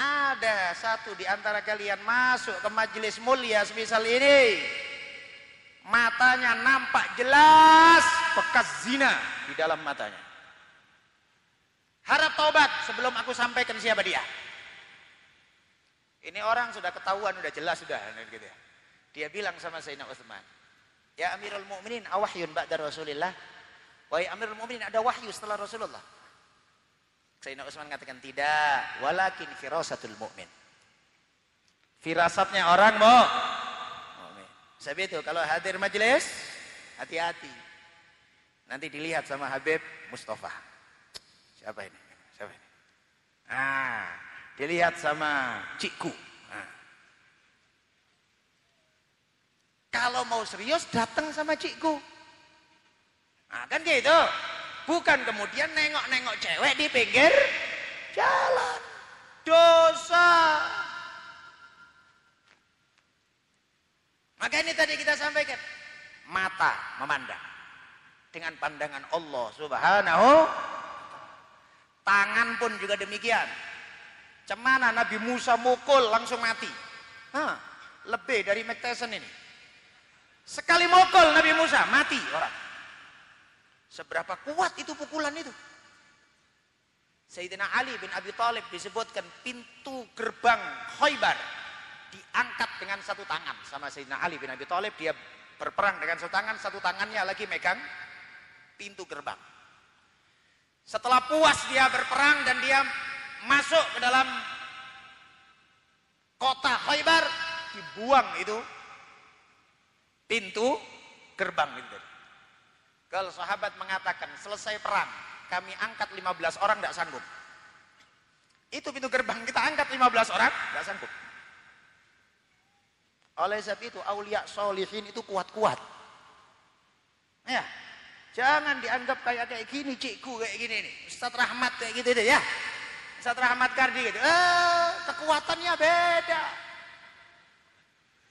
Ada satu di antara kalian masuk ke majelis mulia semisal ini. Matanya nampak jelas bekas zina di dalam matanya. Harap taubat sebelum aku sampaikan siapa dia. Ini orang sudah ketahuan, sudah jelas sudah gitu ya. Dia bilang sama Sayyidina Utsman, "Ya Amirul Mukminin, awahyun ba'da Rasulillah?" Wahai Amirul Mukminin, ada wahyu setelah Rasulullah. Sayyidina Utsman mengatakan tidak, walakin firasatul mukmin. Firasatnya orang mau mukmin. Sebab itu kalau hadir majelis, hati-hati. Nanti dilihat sama Habib Mustafa. Siapa ini? Siapa ini? Ah, dilihat sama Cikku. Nah. Kalau mau serius datang sama Cikku. Nah, kan gitu. Bukan kemudian nengok-nengok cewek di pinggir jalan. Dosa. Maka ini tadi kita sampaikan. Mata memandang. Dengan pandangan Allah subhanahu. Tangan pun juga demikian. Cemana Nabi Musa mukul langsung mati. Hah, lebih dari Mike Tyson ini. Sekali mukul Nabi Musa mati orang. Seberapa kuat itu pukulan itu? Sayyidina Ali bin Abi Thalib disebutkan pintu gerbang Khaybar diangkat dengan satu tangan sama Sayyidina Ali bin Abi Thalib. Dia berperang dengan satu tangan satu tangannya lagi megang pintu gerbang. Setelah puas dia berperang dan dia masuk ke dalam kota Khaybar dibuang itu pintu gerbang itu kalau sahabat mengatakan selesai perang, kami angkat 15 orang tidak sanggup. Itu pintu gerbang kita angkat 15 orang tidak sanggup. Oleh sebab itu aulia solihin itu kuat-kuat. Ya, jangan dianggap kayak kayak gini cikgu kayak gini nih. Ustaz Rahmat kayak gitu deh ya. Ustaz Rahmat Kardi gitu. Eh, kekuatannya beda.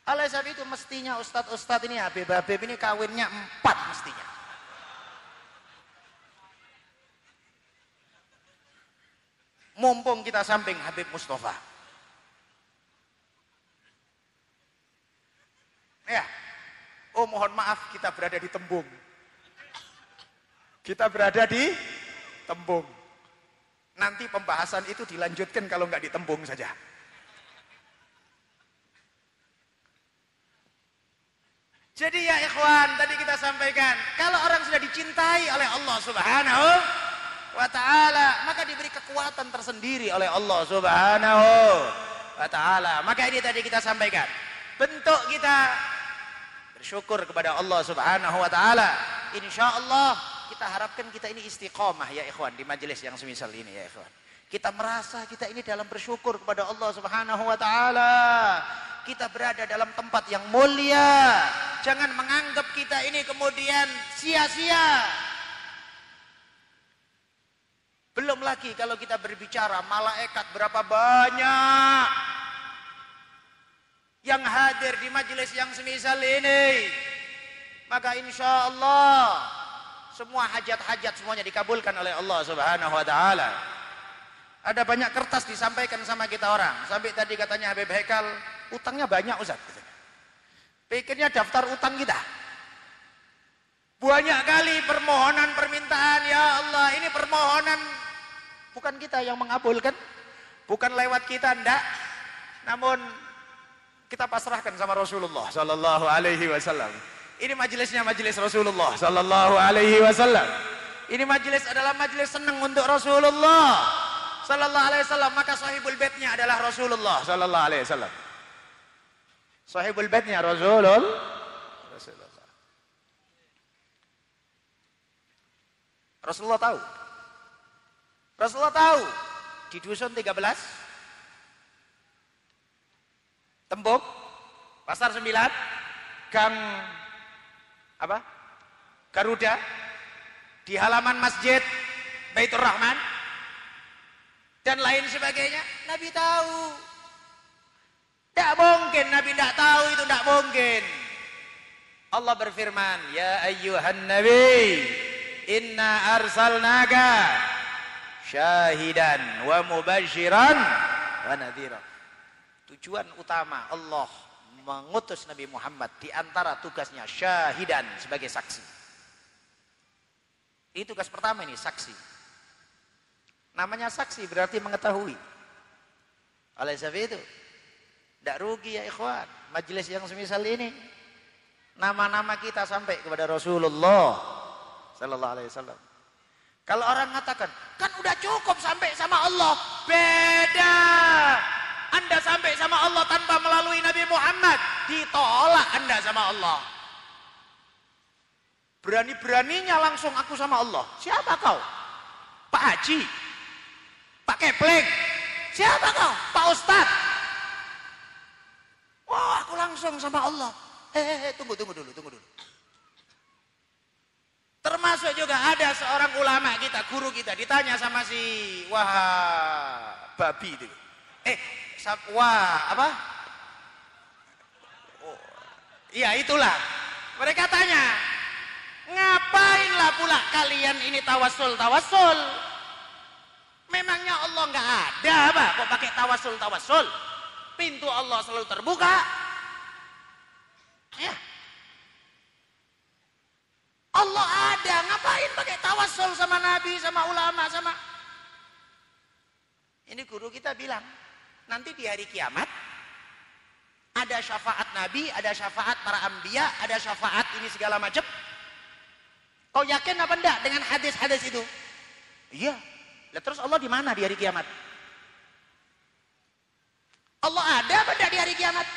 Oleh sebab itu mestinya Ustadz-Ustadz ini Habib-Habib ini kawinnya empat mestinya. Mumpung kita samping Habib Mustafa. Ya. Oh mohon maaf kita berada di tembung. Kita berada di tembung. Nanti pembahasan itu dilanjutkan kalau nggak di tembung saja. Jadi ya ikhwan, tadi kita sampaikan, kalau orang sudah dicintai oleh Allah Subhanahu wa taala, maka diberi kekuatan tersendiri oleh Allah Subhanahu wa taala. Maka ini tadi kita sampaikan. Bentuk kita bersyukur kepada Allah Subhanahu wa taala. Insyaallah kita harapkan kita ini istiqomah ya ikhwan di majelis yang semisal ini ya ikhwan. Kita merasa kita ini dalam bersyukur kepada Allah Subhanahu wa taala. Kita berada dalam tempat yang mulia. Jangan menganggap kita ini kemudian sia-sia. Belum lagi kalau kita berbicara malaikat berapa banyak yang hadir di majelis yang semisal ini. Maka insya Allah semua hajat-hajat semuanya dikabulkan oleh Allah Subhanahu wa taala. Ada banyak kertas disampaikan sama kita orang. Sampai tadi katanya Habib Hekal, utangnya banyak Ustaz. Pikirnya daftar utang kita. Banyak kali permohonan permintaan, ya Allah, ini permohonan bukan kita yang mengabulkan, bukan lewat kita ndak. Namun kita pasrahkan sama Rasulullah sallallahu alaihi wasallam. Ini majelisnya majelis Rasulullah sallallahu alaihi wasallam. Ini majelis adalah majelis senang untuk Rasulullah sallallahu alaihi wasallam, maka sahibul baitnya adalah Rasulullah sallallahu alaihi wasallam. Sahibul baitnya Rasulul Rasulullah. Rasulullah tahu. Rasulullah tahu di dusun 13 Tembok Pasar 9 Gang apa? Garuda di halaman masjid Baitur Rahman dan lain sebagainya. Nabi tahu. Tidak mungkin Nabi tidak tahu itu tidak mungkin. Allah berfirman, Ya ayyuhan Nabi, inna arsalnaga syahidan wa mubashiran wa nadhira. Tujuan utama Allah mengutus Nabi Muhammad di antara tugasnya syahidan sebagai saksi. Ini tugas pertama ini, saksi. Namanya saksi berarti mengetahui. Oleh sebab itu, tidak rugi ya ikhwan, majelis yang semisal ini. Nama-nama kita sampai kepada Rasulullah Sallallahu Alaihi Wasallam. Kalau orang mengatakan, kan udah cukup sampai sama Allah. Beda. Anda sampai sama Allah tanpa melalui Nabi Muhammad. Ditolak Anda sama Allah. Berani-beraninya langsung aku sama Allah. Siapa kau? Pak Haji? Pak Keplek? Siapa kau? Pak Ustadz? Wah aku langsung sama Allah. Eh, tunggu, tunggu dulu, tunggu dulu. Termasuk juga ada seorang ulama kita, guru kita, ditanya sama si wah babi itu. Eh, wah apa? Oh, iya itulah. Mereka tanya, ngapainlah pula kalian ini tawasul tawasul? Memangnya Allah nggak ada apa? Kok pakai tawasul tawasul? Pintu Allah selalu terbuka. Ya, Allah ada, ngapain pakai tawasul sama nabi, sama ulama, sama Ini guru kita bilang, nanti di hari kiamat ada syafaat nabi, ada syafaat para ambia, ada syafaat ini segala macam. Kau yakin apa enggak dengan hadis-hadis itu? Iya. Lah terus Allah di mana di hari kiamat? Allah ada apa enggak di hari kiamat?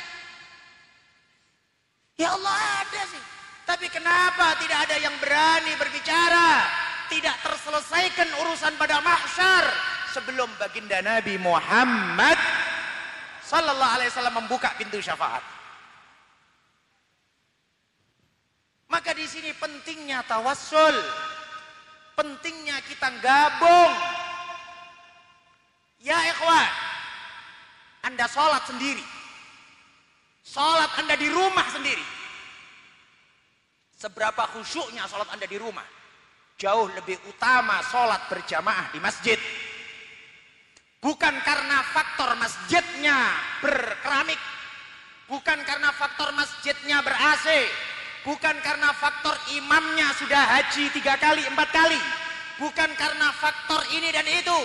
Ya Allah ada sih. Tapi kenapa tidak ada yang berani berbicara? Tidak terselesaikan urusan pada mahsyar sebelum baginda Nabi Muhammad sallallahu alaihi wasallam membuka pintu syafaat. Maka di sini pentingnya tawassul. Pentingnya kita gabung. Ya ikhwan, Anda sholat sendiri. Sholat Anda di rumah sendiri seberapa khusyuknya sholat anda di rumah? Jauh lebih utama sholat berjamaah di masjid. Bukan karena faktor masjidnya berkeramik. Bukan karena faktor masjidnya ber AC bukan karena faktor imamnya sudah haji tiga kali empat kali. Bukan karena faktor ini dan itu.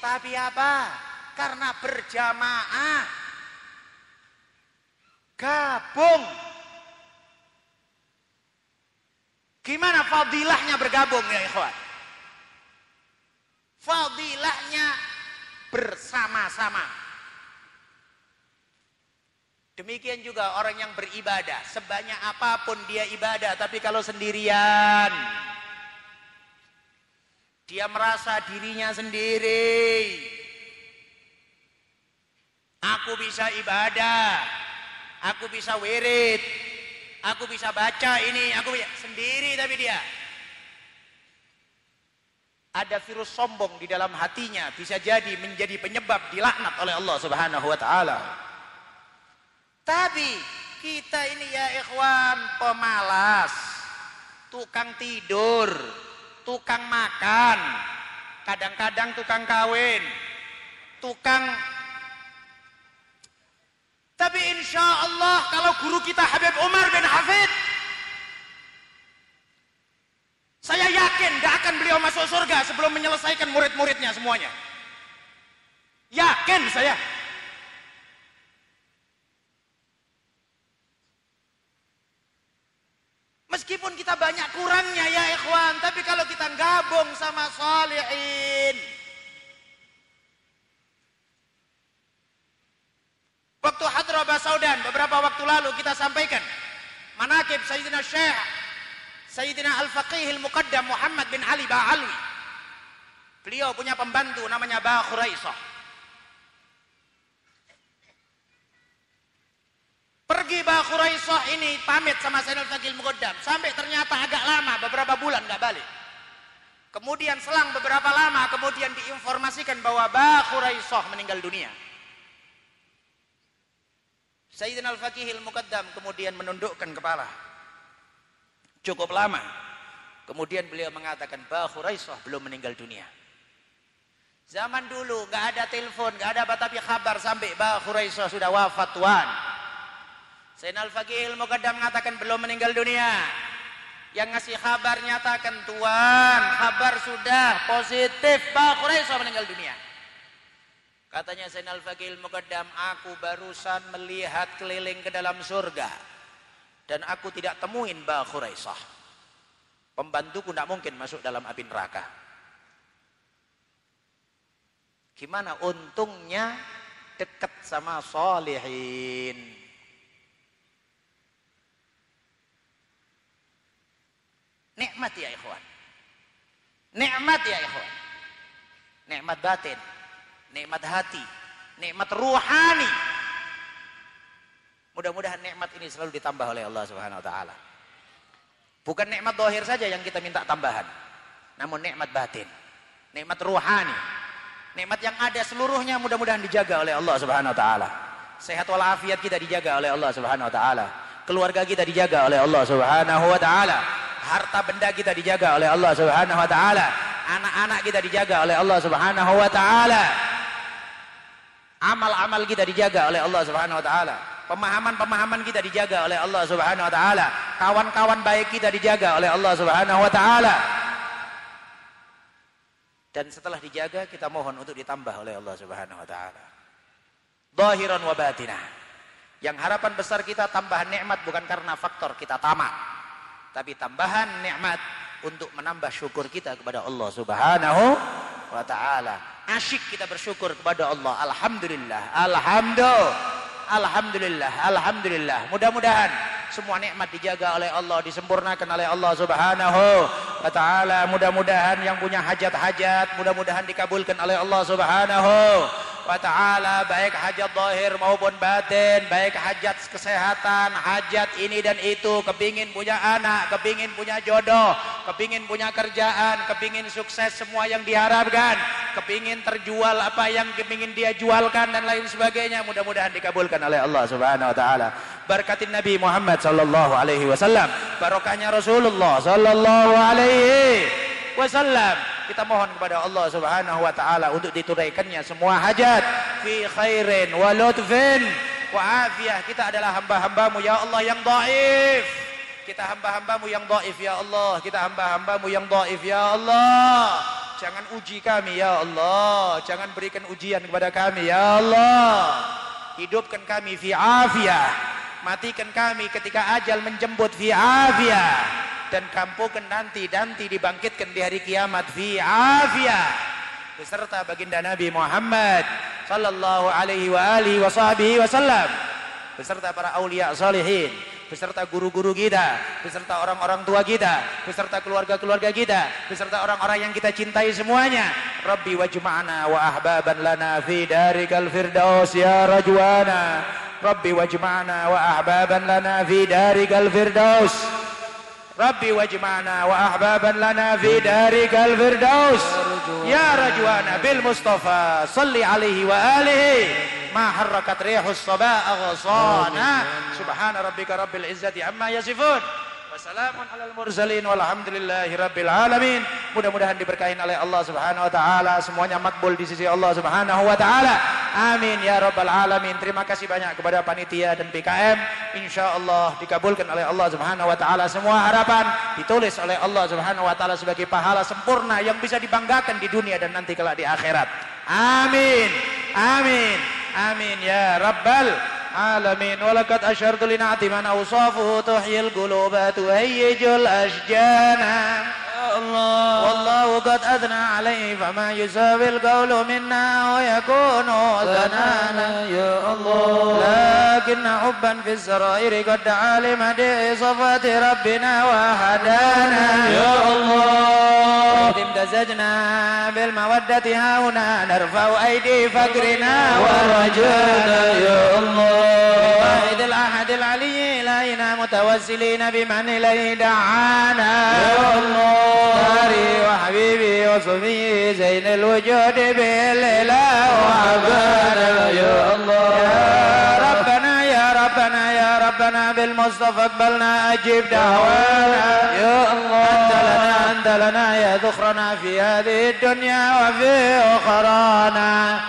Tapi apa? Karena berjamaah. Gabung Gimana fadilahnya bergabung ya ikhwan? Fadilahnya bersama-sama. Demikian juga orang yang beribadah. Sebanyak apa pun dia ibadah. Tapi kalau sendirian. Dia merasa dirinya sendiri. Aku bisa ibadah. Aku bisa wirid Aku bisa baca ini, aku bisa. sendiri tapi dia. Ada virus sombong di dalam hatinya, bisa jadi menjadi penyebab dilaknat oleh Allah Subhanahu wa taala. Tapi kita ini ya ikhwan pemalas, tukang tidur, tukang makan, kadang-kadang tukang kawin, tukang tapi insya Allah kalau guru kita Habib Umar bin Hafid saya yakin tidak akan beliau masuk surga sebelum menyelesaikan murid-muridnya semuanya. Yakin saya. Meskipun kita banyak kurangnya ya ikhwan, tapi kalau kita gabung sama salihin. Waktu Hadrah Saudan beberapa waktu lalu kita sampaikan manakib Sayyidina Syekh Sayyidina Al-Faqih Al-Muqaddam Muhammad bin Ali Ba'alwi. Beliau punya pembantu namanya Ba Khuraisah. Pergi Ba Khuraisah ini pamit sama Sayyidina Al-Faqih Al-Muqaddam. Sampai ternyata agak lama, beberapa bulan nggak balik. Kemudian selang beberapa lama, kemudian diinformasikan bahwa Ba Khuraisah meninggal dunia. Sayyidina Al-Faqih Al-Muqaddam kemudian menundukkan kepala. Cukup lama. Kemudian beliau mengatakan bahwa Khuraisah belum meninggal dunia. Zaman dulu nggak ada telepon, nggak ada apa tapi kabar sampai bahwa Khuraisah sudah wafat tuan. Sayyidina Al-Faqih Al-Muqaddam mengatakan belum meninggal dunia. Yang ngasih kabar nyatakan tuan, kabar sudah positif bahwa Khuraisah meninggal dunia. Katanya Sayyidina Al-Faqih Al-Muqaddam, aku barusan melihat keliling ke dalam surga. Dan aku tidak temuin Ba Khuraisah. Pembantuku tidak mungkin masuk dalam api neraka. Gimana untungnya dekat sama solihin. Nikmat ya ikhwan. Nikmat ya ikhwan. Nikmat batin. Nikmat hati. Nikmat ruhani. Mudah-mudahan nikmat ini selalu ditambah oleh Allah Subhanahu wa taala. Bukan nikmat dohir saja yang kita minta tambahan. Namun nikmat batin. Nikmat ruhani. Nikmat yang ada seluruhnya mudah-mudahan dijaga oleh Allah Subhanahu wa taala. Sehat walafiat kita dijaga oleh Allah Subhanahu wa taala. Keluarga kita dijaga oleh Allah Subhanahu wa taala. Harta benda kita dijaga oleh Allah Subhanahu wa taala. Anak-anak kita dijaga oleh Allah Subhanahu wa taala. Amal-amal kita dijaga oleh Allah Subhanahu wa taala. Pemahaman-pemahaman kita dijaga oleh Allah Subhanahu wa taala. Kawan-kawan baik kita dijaga oleh Allah Subhanahu wa taala. Dan setelah dijaga kita mohon untuk ditambah oleh Allah Subhanahu wa taala. Zahiran wa batinah. Yang harapan besar kita tambahan nikmat bukan karena faktor kita tamak, tapi tambahan nikmat untuk menambah syukur kita kepada Allah Subhanahu wa taala. Asyik kita bersyukur kepada Allah. Alhamdulillah. Alhamdulillah. Alhamdulillah. Alhamdulillah. Mudah-mudahan semua nikmat dijaga oleh Allah, disempurnakan oleh Allah Subhanahu wa taala. Mudah-mudahan yang punya hajat-hajat mudah-mudahan dikabulkan oleh Allah Subhanahu wa taala baik hajat zahir maupun batin, baik hajat kesehatan, hajat ini dan itu, kepingin punya anak, kepingin punya jodoh, kepingin punya kerjaan, kepingin sukses semua yang diharapkan, kepingin terjual apa yang kepingin dia jualkan dan lain sebagainya, mudah-mudahan dikabulkan oleh Allah Subhanahu wa taala. Berkatin Nabi Muhammad sallallahu alaihi wasallam, barokahnya Rasulullah sallallahu alaihi wasallam kita mohon kepada Allah Subhanahu wa taala untuk ditunaikannya semua hajat fi khairin wa lutfin wa afiyah. Kita adalah hamba-hambamu ya Allah yang dhaif. Kita hamba-hambamu yang dhaif ya Allah. Kita hamba-hambamu yang dhaif ya Allah. Jangan uji kami ya Allah. Jangan berikan ujian kepada kami ya Allah. Hidupkan kami fi afiyah. Matikan kami ketika ajal menjemput fi afiyah dan kampukan nanti nanti dibangkitkan di hari kiamat fi afiyah beserta baginda Nabi Muhammad sallallahu alaihi wa alihi wasallam beserta para aulia salihin beserta guru-guru kita, beserta orang-orang tua kita, beserta keluarga-keluarga kita, beserta orang-orang yang kita cintai semuanya. Rabbi wajma'na wa ahbaban lana fi darikal firdaus ya rajwana. Rabbi wajma'na wa ahbaban lana fi darikal firdaus. ربي واجمعنا وأحبابا لنا في دارك الفردوس. يا رجوانا بالمصطفى صل عليه وآله. ما حركت ريح الصباء أغصانا سبحان ربك رب العزة عما يصفون. Wassalamun alal mursalin walhamdulillahi rabbil alamin. Mudah-mudahan diberkahin oleh Allah Subhanahu wa taala, semuanya makbul di sisi Allah Subhanahu wa taala. Amin ya rabbal alamin. Terima kasih banyak kepada panitia dan PKM. Insyaallah dikabulkan oleh Allah Subhanahu wa taala semua harapan ditulis oleh Allah Subhanahu wa taala sebagai pahala sempurna yang bisa dibanggakan di dunia dan nanti kelak di akhirat. Amin. Amin. Amin ya rabbal العالمين. ولقد أشرت لنعت من أوصافه تحيي القلوب تهيج الأشجان. الله. والله قد أثنى عليه فما يساوي القول منا ويكون ثنانا يا الله. لكن حبا في السرائر قد دعا لمدح صفات ربنا وهدانا. يا الله. إذ امتزجنا بالمودة ها هنا نرفع أيدي فقرنا ورجانا. يا الله. الأحد العلي إلينا متوسلين بمن إليه دعانا. يا الله داري وحبيبي وصفي زين الوجود بالإله وعبانا يا الله. يا ربنا يا ربنا يا ربنا بالمصطفى اقبلنا أجيب دعوانا. يا الله. أنت لنا أنت لنا يا ذخرنا في هذه الدنيا وفي أخرانا.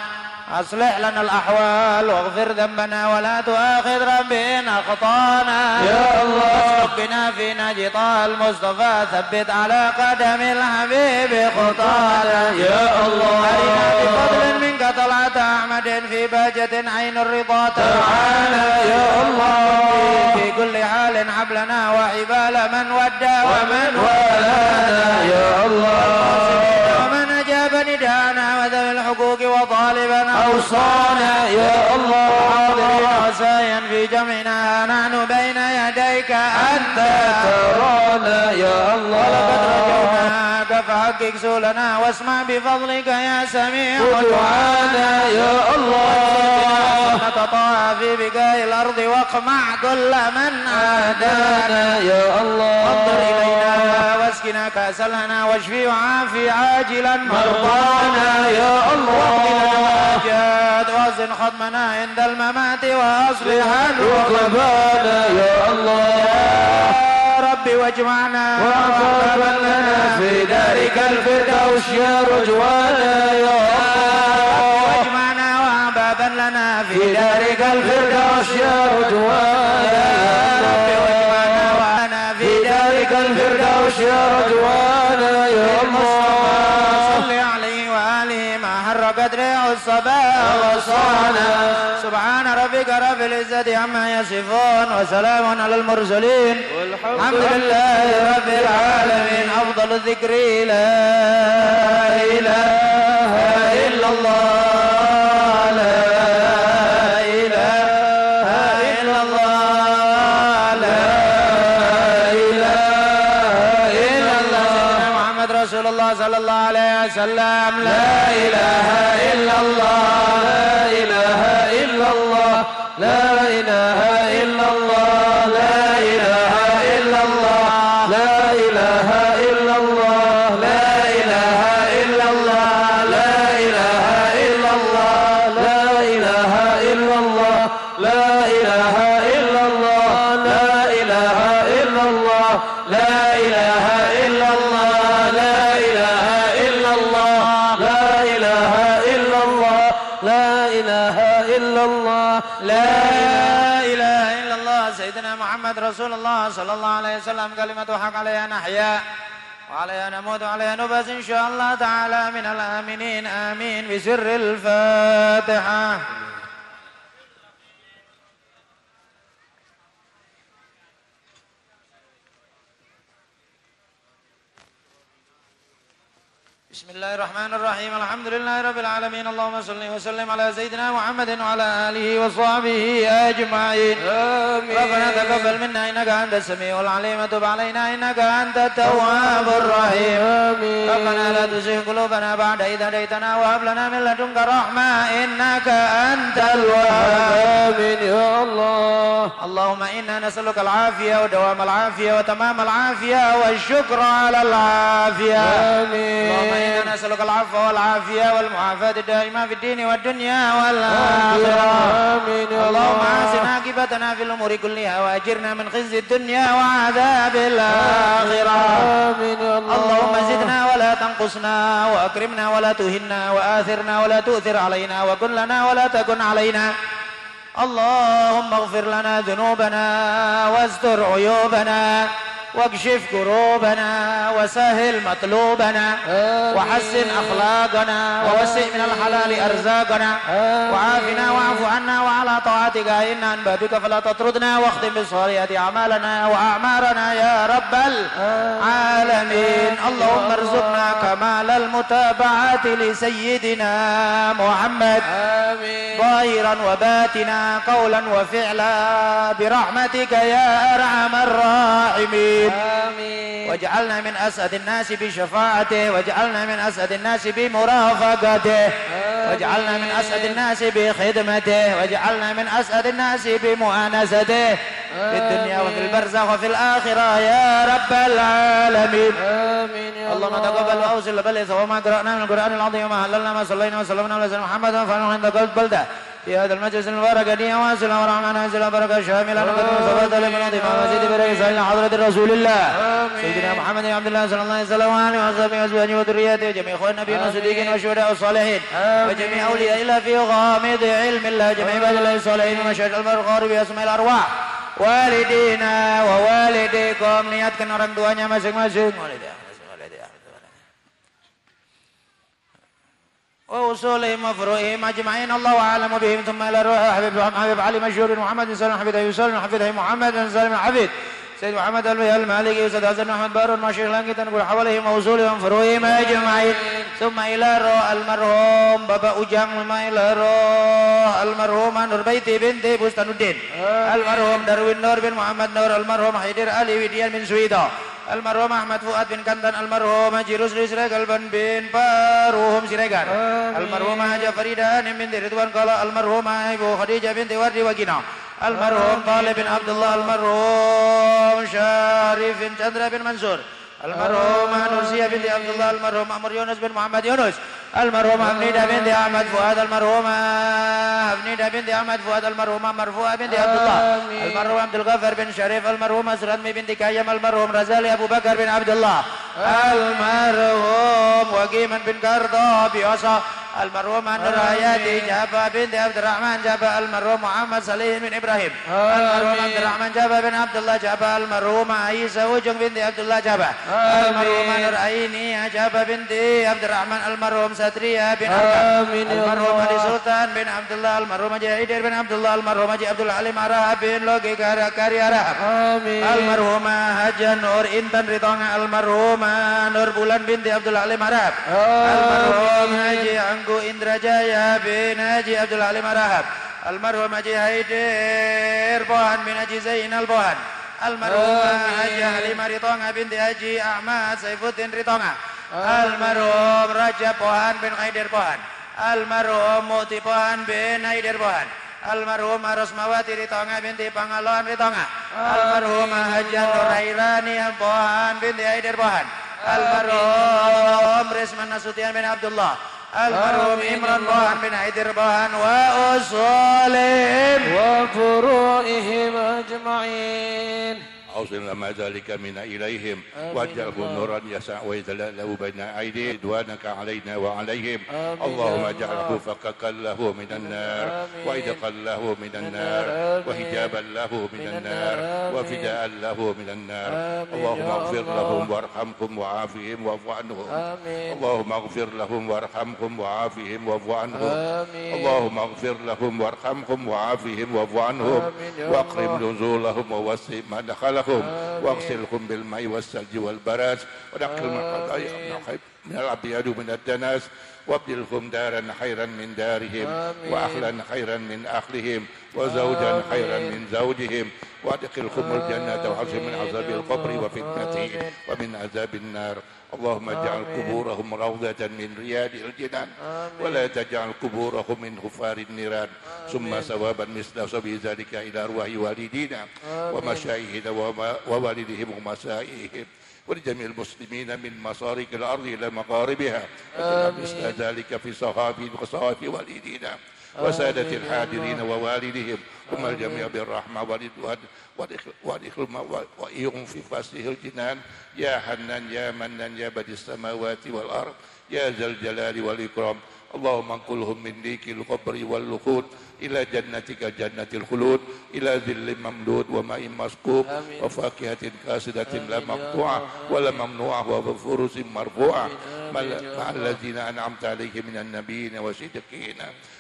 أصلح لنا الأحوال واغفر ذنبنا ولا تؤاخذ ربي إن أخطانا يا الله. بنا في نجطاء المصطفى ثبت على قدم الحبيب خطانا. يا الله. أرنا بفضل منك طلعت أحمد في باجة عين الرضا. ترعانا يا الله. في كل حال حبلنا وحبال من ودى. ومن والانا. يا الله. ومن أجاب ندانا وذوي الحقوق وطالبنا. أوصانا يا الله وسايا في جمعنا نحن بين يديك أنت. ترانا يا الله. ولقد فحقق سولنا واسمع بفضلك يا سميع دعانا يا الله. نتطاع في بقاء الأرض واقمع كل من عادانا يا الله. انظر إلينا واسقنا كأسا لنا واشفي وعافي عاجلا. مرضانا يا الله. واجد وازن خدمنا عند الممات وأصلح ركبانا يا الله. يا ربي واجمعنا. وقربا لنا في دارك الفردوس يا رجوانا يا الله واجمعنا وعبابا لنا في دارك الفردوس يا رجوانا. الصباح. وصانا سبحان ربك رب العزة عما يصفون وسلام على المرسلين. الحمد لله رب العالمين. أفضل الذكر لا إله إلا الله. لا صلى الله عليه وسلم كلمة حق عليها نحيا وعليها نموت وعليها نبس إن شاء الله تعالى من الآمنين آمين بسر الفاتحة. الله الرحمن الرحيم الحمد لله رب العالمين اللهم صل وسلم على سيدنا محمد وعلى اله وصحبه اجمعين آمين ربنا تقبل منا انك انت السميع العليم وتب علينا انك انت التواب الرحيم آمين ربنا لا تزغ قلوبنا بعد إذ هديتنا وهب لنا من لدنك رحمة إنك أنت الوهاب آمين يا الله اللهم إنا نسألك العافية ودوام العافية وتمام العافية والشكر على العافية آمين اللهم إنا نسألك العفو والعافية والمعافاة الدائمة في الدين والدنيا والآخرة. آمين اللهم الله. أحسن عاقبتنا في الأمور كلها وأجرنا من خزي الدنيا وعذاب الآخرة. آمين اللهم زدنا ولا تنقصنا وأكرمنا ولا تهنا وآثرنا ولا تؤثر علينا وكن لنا ولا تكن علينا. اللهم اغفر لنا ذنوبنا واستر عيوبنا. واكشف كروبنا وسهل مطلوبنا وحسن أخلاقنا ووسع من الحلال أرزاقنا وعافنا واعف عنا وعلى طاعتك إن عن بابك فلا تطردنا واختم بالصالحات أعمالنا وأعمارنا يا رب العالمين. اللهم ارزقنا كمال المتابعة لسيدنا محمد. ظاهرا وباتنا قولا وفعلا برحمتك يا أرحم الراحمين. آمين. واجعلنا من أسعد الناس بشفاعته واجعلنا من أسعد الناس بمرافقته واجعلنا من أسعد الناس بخدمته واجعلنا من أسعد الناس بمؤانسته في الدنيا وفي البرزخ وفي الآخرة يا رب العالمين. آمين يا اللهم تقبل وأوصل بلغ وما قرأنا من القرآن العظيم وما هللنا ما صلينا وسلمنا على سيدنا محمد فانه عند قلب بلدة. في هذا المجلس المبارك دي واسل ورحمنا وانزل بركه شامله نقدم صلاة لمن عظيم وزيد بركه حضرة رسول الله. سيدنا محمد بن عبد الله صلى الله عليه وسلم وعلى اصحابه وأزواجه وذريته وجميع اخوان النبيين والصديقين والشهداء والصالحين. وجميع أولياء الله في غامض علم الله جميع عباد الله الصالحين ومشاهد المغارب باسماء الأرواح. wa walidikum niatkan orang tuanya masing-masing ووصولهم وفروعهم أجمعين. الله أعلم بهم. ثم إلى روح حبيب حبيب علي مشهور محمد سلم حفيد ابي سلم حفيد محمد سلم حفيد سيد محمد البي المالكي وسيد حسن احمد بار المشيخ لانك نقول حواليهم ووصولهم فروعهم أجمعين. ثم إلى روح المرحوم بابا ujang ثم إلى روح المرحوم نور بيتي بنتي بستان الدين. المرحوم دروين نور بن محمد نور المرحوم حيدر علي وديان بن سويدا. almarhum Ahmad Fuad bin Kantan almarhum Haji Rusli Siregar bin Paruhum Siregar. Almarhum Haja Farida bin Ridwan Kala almarhum Ibu Khadijah binti Wardi Wagina. Almarhum Talib bin Abdullah almarhum Syarif bin Chandra bin Mansur. Almarhum Nursia binti Abdullah almarhum Amr Yunus bin Muhammad Yunus. المرحوم حميدة بنت أحمد فؤاد المرحوم حميدة بنت أحمد فؤاد المرحوم مرفوعة بنت عبد الله المرحوم عبد الغفار بن شريف المرحوم أسرمي بنت كايم المرحوم رزالي أبو بكر بن عبد الله المرحوم وقيما بن قرضة بيوصى المرحوم نور حياتي جابا بنت عبد الرحمن جابا المرحوم محمد صليح بن إبراهيم المرحوم عبد الرحمن جابا بن عبد الله جابا المرحوم عيسى وجن بنت عبد الله جابا المرحوم نور عيني جابا بنت عبد الرحمن المرحوم Satria bin Amin ya Almarhum Ali Sultan bin Abdullah Almarhum Haji Haidir bin Abdullah Almarhum Haji Abdul Alim Arahab bin Logi Karakari Arahab Amin. Almarhumah Haji Nur Intan Ritonga Almarhumah Nur Bulan binti Abdul Alim Arahab Almarhum Haji Anggu Indrajaya bin Haji Abdul Alim Arahab Almarhum Haji Haidir Bohan bin Haji Zainal Bohan بوهان بن حجي زين البوهان المرحومة حجي حليمة رضوانها بنت حجي أحمد سيف الدين رضوانها المرحوم رجب بوهان بن خيدر بوهان المرحوم موتي بوهان بن هيدر بوهان Almarhum Rosmawati Ritonga binti Pangalon Ritonga. Almarhum Hajan Nurairani Bohan binti Aidir Bohan. Almarhum Rizman Nasution bin Abdullah. المرء إمرا راح من عيد ربان وأصولهم. وفروئهم أجمعين. أوصل ما ذلك من إليهم. واجعله نورا يسع ويتلألأ بين أيدي رضوانك علينا وعليهم. اللهم اجعله. فككا له من النار. وإدقا له من النار. وحجابا له من النار. وفداء له من النار. اللهم اغفر. لهم وارحمهم وعافهم واعف عنهم. اللهم اغفر لهم وارحمهم وعافهم واعف عنهم. اللهم اغفر لهم وارحمهم وعافهم واعف عنهم. واكرم. نزولهم ووسع مدخلهم. آمين. وأغسلهم بالماء والثلج والبرد ونقل من الخطايا من الابيض من الدنس وابدلهم دارا خيرا من دارهم آمين. واهلا خيرا من اهلهم وزوجا آمين. خيرا من زوجهم وأدخلهم الجنة وعصم من عذاب القبر وفتنته. ومن عذاب النار اللهم اجعل آمين. قبورهم روضة من رياض الجنان آمين. ولا تجعل قبورهم من غفار النيران. ثم ثوابا مثل سبي ذلك إلى أرواح والدينا ومشايخنا وما- ووالدهم ومسائهم. ولجميع المسلمين من مصارق الأرض إلى مقاربها. وجعل مثل ذلك في صحاب وصحاب والدينا. وسادة الحاضرين ووالدهم. ثم الجميع بالرحمة والرضوان وإيهم في فصله الجنان. يا حنان يا منان يا بدي السماوات والأرض يا ذا الجلال والإكرام. اللهم انقلهم من ديك القبر واللخود إلى جنتك جنة الخلود إلى ذل ممدود وماء مسكوب وفاكهة كاسدة لا مقطوعة ولا ممنوعة وفرس مرفوعة. مع الذين أنعمت عليهم من النبيين والصديقين.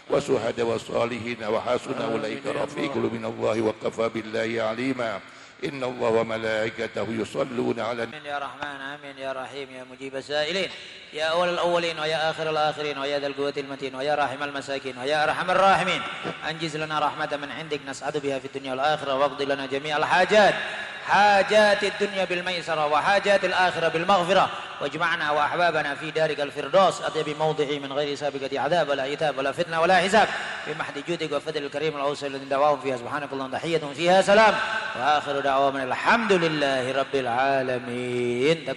وشهداء والصالحين وحسن أولئك رفيق من الله وكفى بالله عليما. إن الله وملائكته يصلون على آمين يا رحمن آمين يا رحيم يا مجيب السائلين يا أول الأولين ويا آخر الآخرين ويا ذا القوة المتين ويا راحم المساكين ويا أرحم الراحمين. أنجز لنا رحمة من عندك نسعد بها في الدنيا والآخرة واقض لنا جميع الحاجات. حاجات الدنيا بالميسرة وحاجات الآخرة بالمغفرة. واجمعنا وأحبابنا في دارك الفردوس. أطيب موضعي من غير سابقة عذاب ولا عتاب ولا فتنة ولا حساب. بمحد جودك وفضل الكريم الأوصل الذي دعواهم فيها. سبحانك اللهم تحية فيها سلام. وآخر دعواهم الحمد لله رب العالمين.